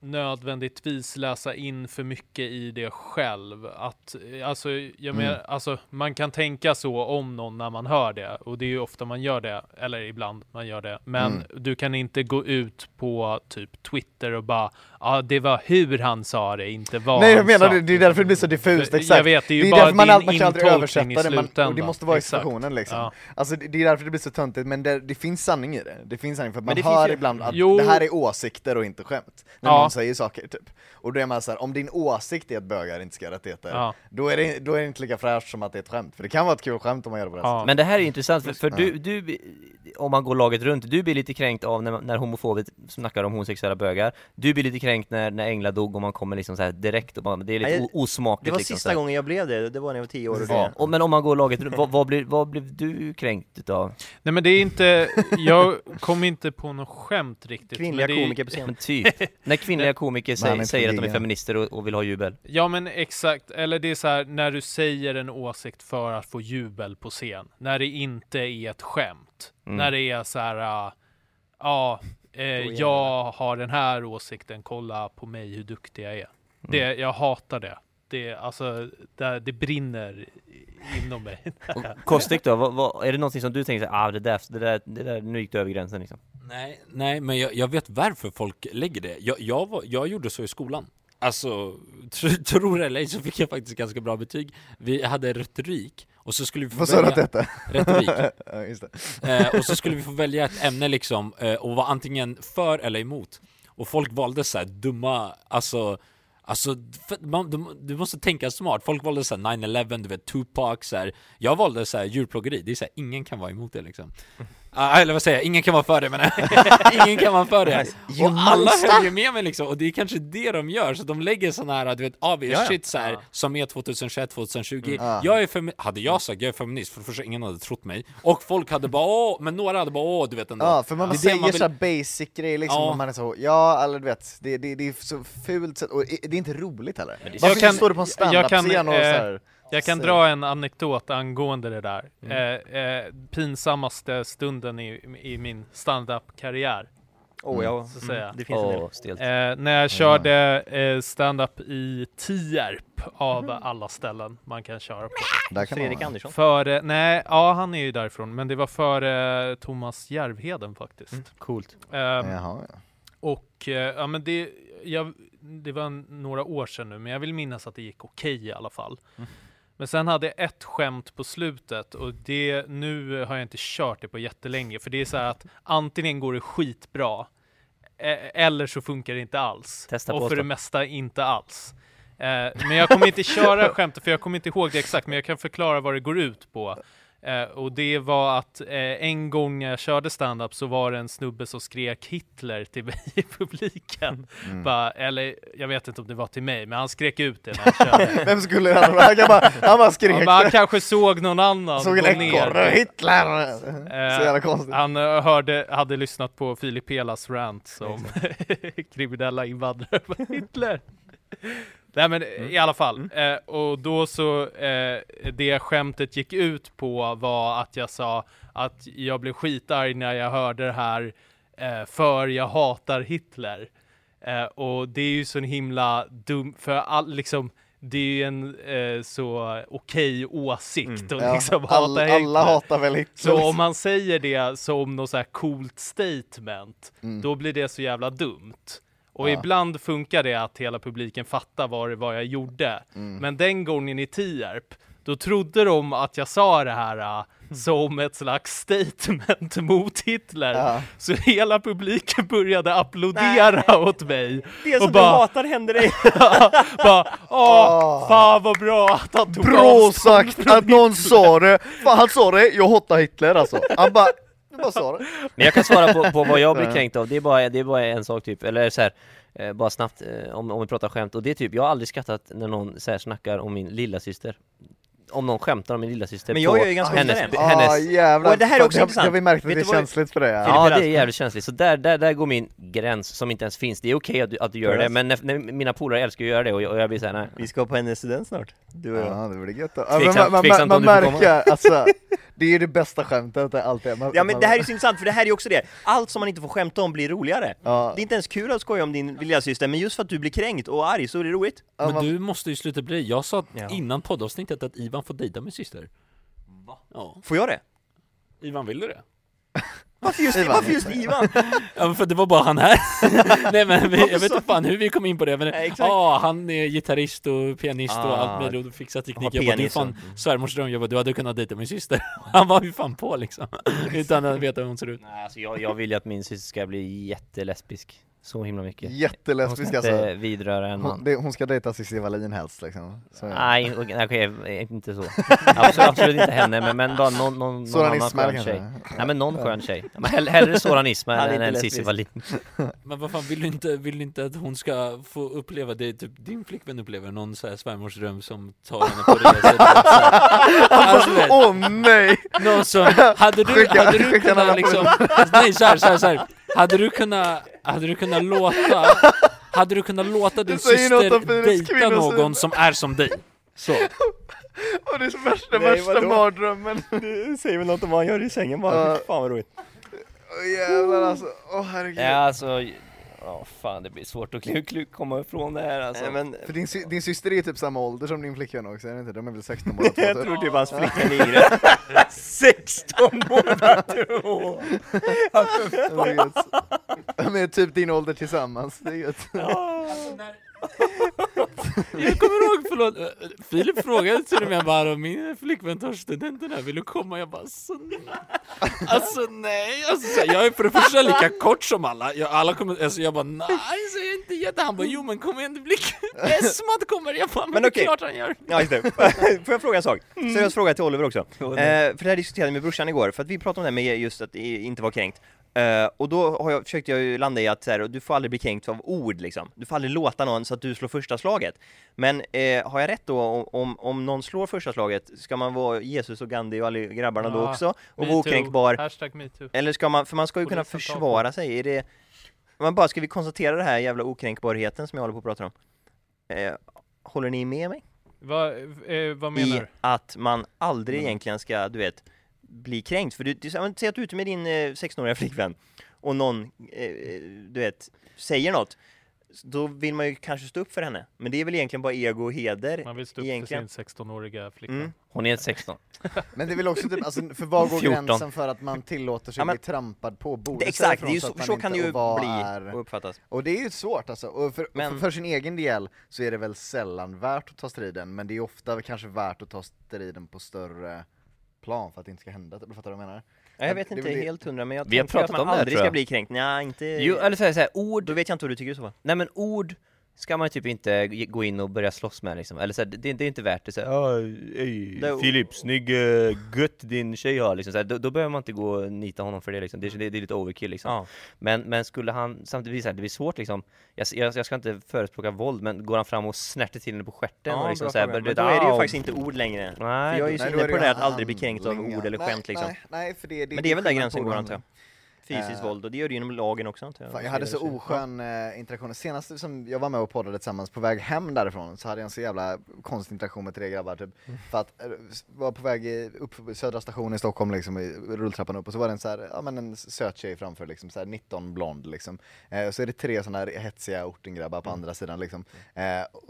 nödvändigtvis läsa in för mycket i det själv. Att, alltså, jag Mm. menar, alltså, man kan tänka så om någon när man hör det, och det är ju ofta man gör det, eller ibland man gör det, men Mm. du kan inte gå ut på typ Twitter och bara ja det var hur han sa det, inte vad Nej jag menar det, det är därför det blir så diffust, exakt. Jag vet, det är ju det är bara därför man, din all- man kan aldrig översätta det, man, och det måste vara i Exakt. situationen liksom. Ja. Alltså det, det är därför det blir så töntigt, men det, det finns sanning i det. Det finns sanning, för man hör ju- ibland att Jo. det här är åsikter och inte skämt. När Ja. någon säger saker typ. Och då är man så här, om din åsikt är att bögar inte ska ha rättigheter, Ja. då, är det, då är det inte lika fräscht som att det är ett skämt. För det kan vara ett kul skämt om man gör det på det Ja. sättet. Men det här är intressant, för, för Ja. du, du, om man går laget runt, du blir lite kränkt av när, när homofober snackar om homosexuella bögar Du blir lite kränkt när, när Engla dog och man kommer liksom så här direkt och bara, det är lite Nej, osmakligt Det var liksom, sista gången jag blev det, det var när jag var 10 år och Ja, och, men om man går laget vad, vad, blir, vad blev du kränkt utav? Nej men det är inte, jag kom inte på något skämt riktigt. Kvinnliga men det är- komiker på scen. Men typ, när kvinnliga komiker säger, säger att de är feminister och, och vill ha jubel Ja men exakt, eller det är så här när du säger en åsikt för att få jubel på scen. När det inte är ett skämt. Mm. När det är så här, äh, ja, eh, jag har den här åsikten, kolla på mig hur duktig jag är. Det, jag hatar det. Det, alltså, det, det brinner inom mig. Kostik då, vad, vad, är det någonting som du tänker så ah det där, det där, det där, nu gick du över gränsen liksom? Nej, nej men jag, jag vet varför folk lägger det. Jag, jag, var, jag gjorde så i skolan. Alltså, tro, tror det eller ej så fick jag faktiskt ganska bra betyg. Vi hade retorik, och så skulle vi få Vad sa du att detta? retorik. ja, just det. Eh, och så skulle vi få välja ett ämne liksom, eh, och vara antingen för eller emot. Och folk valde så här dumma, alltså Alltså, man, du, du måste tänka smart. Folk valde så här 9-11, du vet Tupac så här. Jag valde så här djurplågeri, det är så här, ingen kan vara emot det liksom ah, Eller vad säger jag, ingen kan vara för det men ingen kan vara för det Och alla höll ju med mig liksom, och det är kanske det de gör, så de lägger sån här, du vet, obvious Ja, ja. shit så här, Ja. som är 2021, 2020 Ja. Jag är femi- hade jag sagt jag är feminist, för det första ingen hade trott mig Och folk hade bara åh, men några hade bara åh, du vet ändå Ja, för man Det säger man vill- så basic grejer liksom, Ja. man är så, ja eller du vet, det, det, det är så fult och det är inte roligt heller. Varför Jag kan- står du på en jag kan, standup-scen och eh, så här, Jag kan dra en anekdot angående det där. Mm. Eh, eh, pinsammaste stunden i, i min stand-up-karriär. Oh, ja. Så att säga. Det finns en del. Eh, när jag körde eh, stand-up i Tierp av alla ställen man kan köra på. Där kan Fredrik man, Andersson. Före, nej, ja han är ju därifrån, men det var före Thomas Järvheden faktiskt. Mm. Coolt. Ehm, Jaha, ja. och eh, ja men det, jag, det var några år sedan nu, men jag vill minnas att det gick okej i alla fall. Men sen hade jag ett skämt på slutet och det, nu har jag inte kört det på jättelänge, för det är så här att antingen går det skitbra eh, eller så funkar det inte alls. Testa och för det mesta inte alls. Eh, men jag kommer inte köra skämtet för jag kommer inte ihåg det exakt, men jag kan förklara vad det går ut på. Eh, och det var att eh, en gång jag körde stand-up så var det en snubbe som skrek Hitler till mig i publiken. Mm. Bara, eller jag vet inte om det var till mig, men han skrek ut det när jag körde. Vem skulle han Han kan bara, han bara Han, skrek, bara, han kanske såg någon annan såg en ekorre, Hitler! Eh, Så jävla konstigt. Han eh, hörde, hade lyssnat på Filip Pelas rant om kriminella invandrare. Hitler! Nej men Mm. i alla fall, eh, och då så, eh, det skämtet gick ut på var att jag sa att jag blev skitarg när jag hörde det här, eh, för jag hatar Hitler. Eh, och det är ju så en himla dum, för all, liksom, det är ju en eh, så okej åsikt och Ja, liksom all, hata Hitler. alla hatar väl Hitler? Så om man säger det som något så här coolt statement, Mm. då blir det så jävla dumt. Och Ja. ibland funkar det att hela publiken fattar vad var jag gjorde. Mm. Men den gången i Tierp, då trodde de att jag sa det här äh, som ett slags statement mot Hitler. Ja. Så hela publiken började applådera åt mig. Det som och bara, du hatar händer dig. bara, åh, fan vad bra att han tog Bra sagt att någon sa det! Fan han sa det, jag hatar Hitler alltså. Han bara, bara sa det. Men jag kan svara på, på vad jag blir kränkt av, det är bara, det är bara en sak typ, eller så här, eh, bara snabbt eh, om, om vi pratar skämt, och det är typ, jag har aldrig skrattat när någon så här snackar om min lilla syster. Om någon skämtar om min lilla syster Men jag gör ju ganska hennes, ofta det. Ah, hennes jävlar. Och det här är också intressant. Har vi märkt att det är känsligt för det? Ja. Ja, det är jävligt känsligt, så där, där, där går min gräns som inte ens finns. Det är okej att, du- att du gör det, men när, när mina polare älskar att göra det och jag, och jag blir såhär, nej. Vi ska på hennes student snart. Du och jag. Ja, det blir gött då. Ja, Tveksamt- men man, man, tveksamt man, man komma. märker, alltså, det är ju det bästa skämtet, alltid är. Man, Ja men man, det här är så intressant, för det här är ju också det. Allt som man inte får skämta om blir roligare. Ja. Det är inte ens kul att skoja om din lillasyster, men just för att du blir kränkt och arg så är det roligt. Ja, Men man- du måste ju sluta bli, jag sa Ja. innan poddavsnittet att Ivan får dejta min syster? Va? Ja, Får jag det? Ivan ville det? Varför just, Ivan. varför just Ivan? Ja för det var bara han här. Nej men vi, jag vet inte fan hur vi kom in på det men ja, han är gitarrist och pianist och Ah, allt möjligt och fixar teknik. Har Jag bara, du och- fan svärmors dröm, jag bara, du hade kunnat dejta min syster. Han var ju fan på liksom. Utan att veta hur hon ser ut. Nej, alltså jag, jag vill ju att min syster ska bli jättelesbisk. Så himla mycket. Hon Jättelesbisk ska alltså. inte vidröra en Hon, man. det, hon ska dejta Cissi Wallin helst liksom. Så, Nej, okej, okej, inte så. Absolut, absolut inte henne, men, men bara någon, någon, någon annan skön kanske? tjej. Nej men någon skön tjej. Men hell, hellre Soran Ismail än. Cissi Wallin. Men vad fan, vill du inte, vill du inte att hon ska få uppleva det typ din flickvän upplever? Någon så här svärmorsdröm som tar henne på resor så här. Alltså, Åh nej! Någon som, hade du, Skicka- hade du kunnat liksom, nej så här, så här, så här. Hade du kunnat, hade du kunnat låta, hade du kunnat låta din syster dejta någon som är som dig? Så. Och det är värsta, Nej, värsta vadå? mardrömmen. Det säger väl något om vad han gör i sängen bara, Ja. Fy fan vad roligt. Åh jävlar alltså, åh herregud. Ja alltså, ja fan det blir svårt att kl- kl- komma ifrån det här alltså. Nej, men För din, sy- din syster är ju typ samma ålder som din flickvän också, är det inte? De är väl 16 båda två? jag typ. tror typ hans flickvän är yngre. 16 båda två! De är gött. De är typ din ålder tillsammans, det är gött. Jag kommer ihåg, förlåt, Filip frågade till och med bara om min flickvän tar studenten här, vill du komma? Jag bara så nej. Alltså nej, alltså, jag är för det första lika kort som alla, jag, alla kommer, alltså, jag bara nej, så jag är inte jätte, han bara jo men kom igen det blir Esmat kommer, jag bara men, Men det är okej. klart han gör Ja just det, får jag fråga en sak? Seriös fråga till Oliver också. Eh, för det här diskuterade jag med brorsan igår, för att vi pratade om det här med just att inte vara kränkt. Eh, och då har jag, försökte jag ju landa i att så här, du får aldrig bli kränkt av ord liksom. Du får aldrig låta någon så att du slår första slaget. Men eh, har jag rätt då om, om, någon slår första slaget, ska man vara Jesus och Gandhi och alla grabbarna då Ja, också? Och vara okränkbar? Hashtag metoo. Eller ska man, för man ska ju kunna försvara sig, är det... Man bara, ska vi konstatera det här jävla okränkbarheten som jag håller på att prata om? Eh, håller ni med mig? Va, vad menar I du? att man aldrig Mm. egentligen ska, du vet, bli kränkt. För du, du säg att du är ute med din eh, 16-åriga flickvän och någon, eh, du vet, säger något. Då vill man ju kanske stå upp för henne. Men det är väl egentligen bara ego och heder Man vill stå upp egentligen. för sin 16-åriga flickvän. Mm. Hon är 16. Men det är väl också typ, alltså, för var går 14. gränsen för att man tillåter sig Ja, men- bli trampad på? Borde Det, exakt, det är ju så, så, så kan det ju bli är- och uppfattas. Och det är ju svårt alltså, och för, Men- för, för sin egen del så är det väl sällan värt att ta striden, men det är ofta kanske värt att ta striden på större plan för att det inte ska hända, typ, fattar du vad jag menar? Ja, jag vet Det inte det- helt hundra, men jag Vi har tänker att pratat man om det aldrig ska bli kränkt. Nej, inte... Jo, eller så här, så här, ord, Då vet jag inte vad du tycker i så fall. nej men ord ska man typ inte gå in och börja slåss med liksom, eller så här, det, det är inte värt det så här, "Ah, ey, Det- Filip, snygg uh, gött din tjej har liksom, så här, då, då behöver man inte gå och nita honom för det liksom, det, det, det är lite overkill liksom. Ja. Men, men skulle han, samtidigt så här, det blir svårt liksom. Jag, jag, jag ska inte förespråka våld, men går han fram och snärter till henne på stjärten och Ja, liksom bra så här, Men då är det ju faktiskt inte ord längre. För Nej, jag är ju så inne på det där att aldrig bli kränkt av ord eller nej, skämt liksom. Nej, nej, för det, det Men det är väl där gränsen på går antar jag? Fysiskt Eh, våld, och det gör ju inom lagen också antar jag. Fan, jag hade så oskön eh, interaktion, senast som jag var med och poddade tillsammans på väg hem därifrån så hade jag en så jävla konstig interaktion med tre grabbar typ. För att, eh, var på väg i- upp Södra station i Stockholm liksom, i rulltrappan upp och så var det en så här, ja men en söt tjej framför liksom, så här 19 blond liksom. Eh, Så är det tre sådana här hetsiga ortengrabbar på andra sidan liksom. Eh,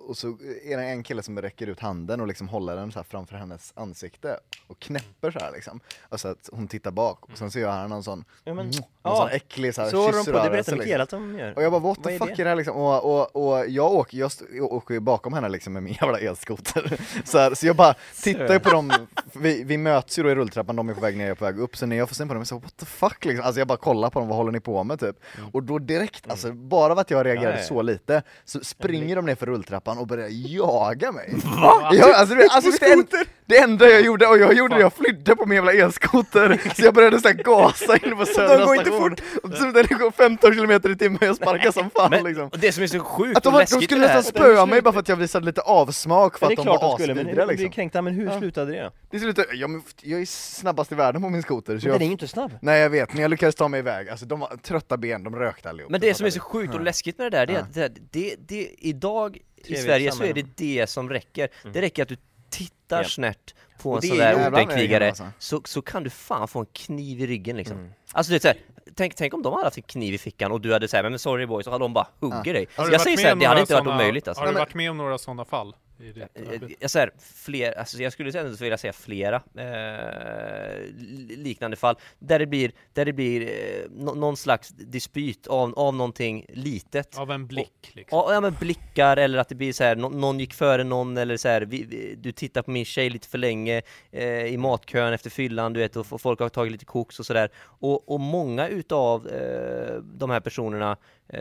Och så är det en kille som räcker ut handen och liksom håller den så här framför hennes ansikte och knäpper så här liksom. Och så att hon tittar bak och sen så gör han någon sån, Ja, men, någon ja. sån äcklig så här Så de på, det berättar liksom. Mikaela att de gör. Och jag bara what Vad the är fuck är det här liksom? Och, och, och jag åker, jag, jag åker ju bakom henne liksom med min jävla elskoter. Så, här, så jag bara tittar ju på dem, vi, vi möts ju då i rulltrappan, de är på väg ner, jag är på väg upp, så när jag får syn på dem, så what the fuck? Liksom, alltså jag bara kollar på dem, vad håller ni på med? Typ? Och då direkt, alltså bara av att jag reagerade Ja, så lite, så springer de ner för rulltrappan och börjar jaga mig. Ja, alltså, det, alltså, det, en, det enda jag gjorde, och jag gjorde det, jag flydde på min jävla elskoter, så jag började så här gasa in på Södra inte och så det går 15 km i timmen, jag sparkar som fan Men, liksom och det som är så sjukt att de, och var, de läskigt skulle nästan spöa mig bara för att jag visade lite avsmak för att det är de klart var de skulle, men asvidriga de liksom. kränkta, men hur slutade det? Det slutade, ja, men jag är snabbast i världen på min skoter, så Men den är jag, ju inte snabb. Nej jag vet, men jag lyckades ta mig iväg, alltså de var trötta ben, de rökte allihop Men det som är så sjukt och läskigt med det där, det är att det, det, idag i Sverige så är det det som räcker. Det räcker att du tittar snärt på Och en sån är där det, alltså. så, så kan du fan få en kniv i ryggen liksom. Mm. Alltså det är så här, tänk, tänk om de hade haft en kniv i fickan och du hade sagt men sorry boy, så hade de bara huggit Ja. dig. Har du jag varit säger med såhär, det hade inte varit omöjligt alltså. Har du varit med om några sådana fall? Eh, arbete? Jag säger fler, alltså jag skulle ändå vilja säga flera eh, li- liknande fall där det blir, där det blir eh, nå- någon slags dispyt av, av någonting litet Av en blick liksom? Ja, ja men blickar eller att det blir så här, nå- någon gick före någon eller så här, vi, vi, du tittar på min tjej lite för länge eh, i matkön efter fyllan du vet och, och folk har tagit lite koks och sådär och, och många utav eh, de här personerna eh,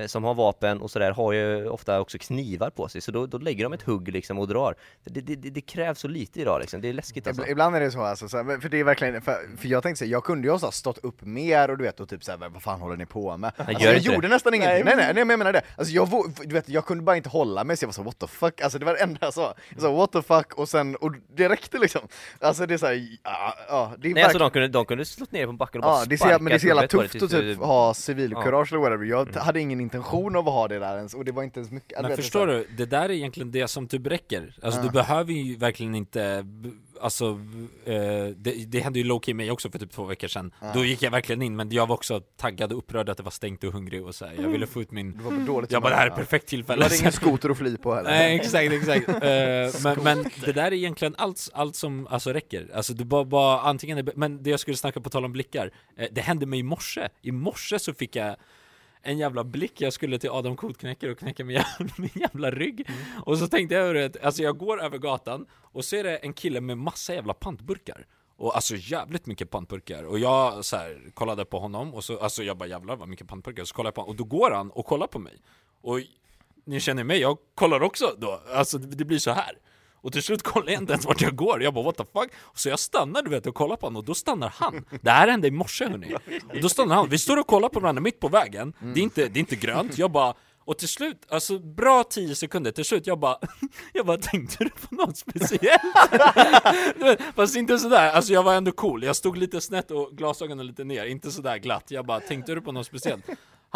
som har vapen och sådär har ju ofta också knivar på sig. Så då, då lägger de ett hugg liksom och drar. Det, det, det, krävs så lite idag liksom, det är läskigt alltså. Ibland- är det så alltså, för det är verkligen, för, för jag tänkte säga, jag kunde ju ha stått upp mer och du vet och typ såhär, vad fan håller ni på med? Alltså, jag gjorde det. nästan ingenting, nej. Nej, nej men jag menar det, alltså jag, du vet, jag kunde bara inte hålla mig så jag var så what the fuck, alltså det var det enda jag sa, jag sa what the fuck? Och sen, och det räckte liksom. Alltså det är såhär, ja, ja, det är Nej alltså verkligen- de kunde, de kunde slå ner på backen och bara Ja, det är så, sparka jävla- men det är så jävla tufft att typ ha civilkurage eller whatever, jag t- hade ingen intention av att ha det där ens, och det var inte ens mycket Men förstår du, det där är egentligen det som typ räcker. Alltså du behöver ju verkligen inte alltså, eh, det, det hände ju low-key mig också för typ två veckor sedan. Då gick jag verkligen in, men jag var också taggad och upprörd att det var stängt och hungrig och så här. jag ville få ut min... Du var på dåligt Jag bara, det här är humör. perfekt Du tillfälle. hade ingen skoter att fly på heller. Nej exakt, exakt. Eh, men, men det där är egentligen allt, allt som alltså, räcker. Alltså du bara, bara antingen, men det jag skulle snacka på tal om blickar, eh, det hände mig i morse. I morse så fick jag en jävla blick, jag skulle till Adam Kotknäcker och knäcka min jävla, min jävla rygg. Och så tänkte jag över det, alltså jag går över gatan och så är det en kille med massa jävla pantburkar. Och alltså jävligt mycket pantburkar och jag så här, kollade på honom och så, alltså jag bara jävlar vad mycket pantburkar, så kollar jag på honom och då går han och kollar på mig. Och ni känner mig, jag kollar också då, alltså det blir så här. Och till slut kollar jag inte ens vart jag går, jag bara what the fuck? Så jag stannar du vet och kollar på honom och då stannar han. Det här hände i morse hörni. Och då stannar han, vi står och kollar på varandra mitt på vägen, det, är inte, det är inte grönt, jag bara och till slut, alltså bra 10 sekunder, till slut jag bara Jag bara tänkte du på något speciellt? Fast inte sådär, alltså jag var ändå cool, jag stod lite snett och glasögonen lite ner, inte sådär glatt Jag bara tänkte du på något speciellt?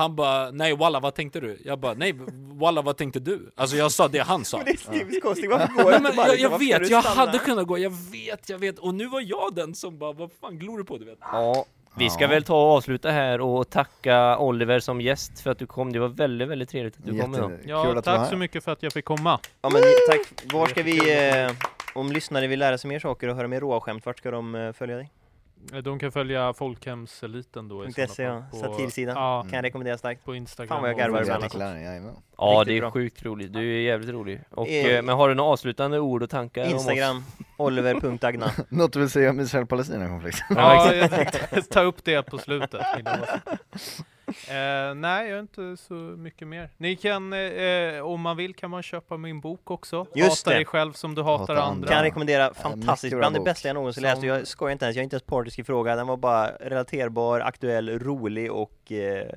Han bara nej walla vad tänkte du? Jag bara nej walla vad tänkte du? Alltså jag sa det han sa Men det är typiskt konstigt, varför går Nej, men jag, jag vet, jag stanna? hade kunnat gå, jag vet, jag vet Och nu var jag den som bara, vad fan glor du på du vet? Ja, vi ska Ja. väl ta och avsluta här och tacka Oliver som gäst för att du kom. Det var väldigt, väldigt trevligt att du kom idag. Jätte- Ja, tack så mycket för att jag fick komma. Ja men tack, var ska vi, eh, om lyssnare vill lära sig mer saker och höra mer råa skämt, vart ska de eh, följa dig? Eh, De kan följa Folkhemseliten då i .se, E, ja. Satirsidan. Ja, Kan jag rekommendera starkt. på Instagram. Fan vad jag garvar ibland alltså. Ja, Riktigt det är bra. sjukt roligt. Du är jävligt rolig. Och, eh, men har du några avslutande ord och tankar? Instagram, oliver.agna. Något du vill säga om Israel Palestina-konflikten? Ja, jag tänkte ta upp det på slutet. Eh, nej, jag har inte så mycket mer. Ni kan, eh, om man vill kan man köpa min bok också. Just Hata det. dig själv som du hatar, Hatar andra. andra. Kan rekommendera, mycket fantastiskt, bland det bästa jag någonsin läst. Jag skojar inte ens, jag är inte ens partisk i fråga. Den var bara relaterbar, aktuell, rolig och eh,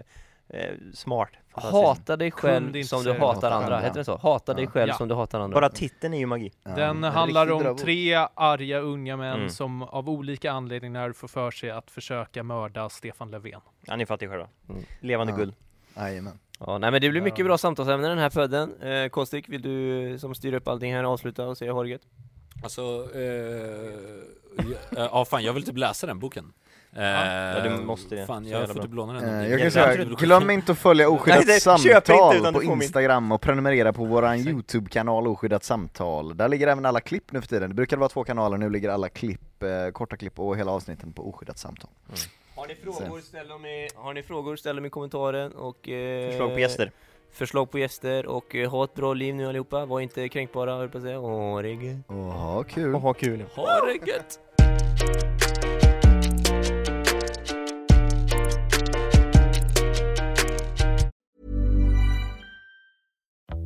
eh, smart. Hata dig själv inte som du säga det. hatar andra, andra. heter det så? Hata dig själv Ja. som du hatar andra. Bara titeln är ju magi. Den en handlar om tre arga unga män Mm. som av olika anledningar får för sig att försöka mörda Stefan Löfven. Ja, ni fattar ju själva. Mm. Levande Ja. guld. Jajamän. Ja, nej men det blir mycket Ja. bra samtalsämnen den här podden. Eh, Kostik, vill du som styr upp allting här avsluta och säga gött? Alltså, eh, ja, ja fan jag vill typ läsa den boken. Eh, Ja, du måste det. Fan jag får bra. typ låna den. Eh, Jag kan säga, glöm inte att följa Oskyddat Nej, det- köp inte samtal på. Instagram och prenumerera på våran Youtube-kanal Oskyddat samtal. Där ligger även alla klipp nu för tiden. Det brukade vara två kanaler, nu ligger alla klipp, eh, korta klipp och hela avsnitten på Oskyddat samtal. Har ni frågor, ställ dem i, har ni frågor, ställ dem i kommentaren och eh, Förslag på gäster. Förslag på gäster och eh, ha ett bra liv nu allihopa. Var inte kränkbara höll jag på att säga. Åh, det är gött. Och ha kul! Och ha kul. Ha det gött!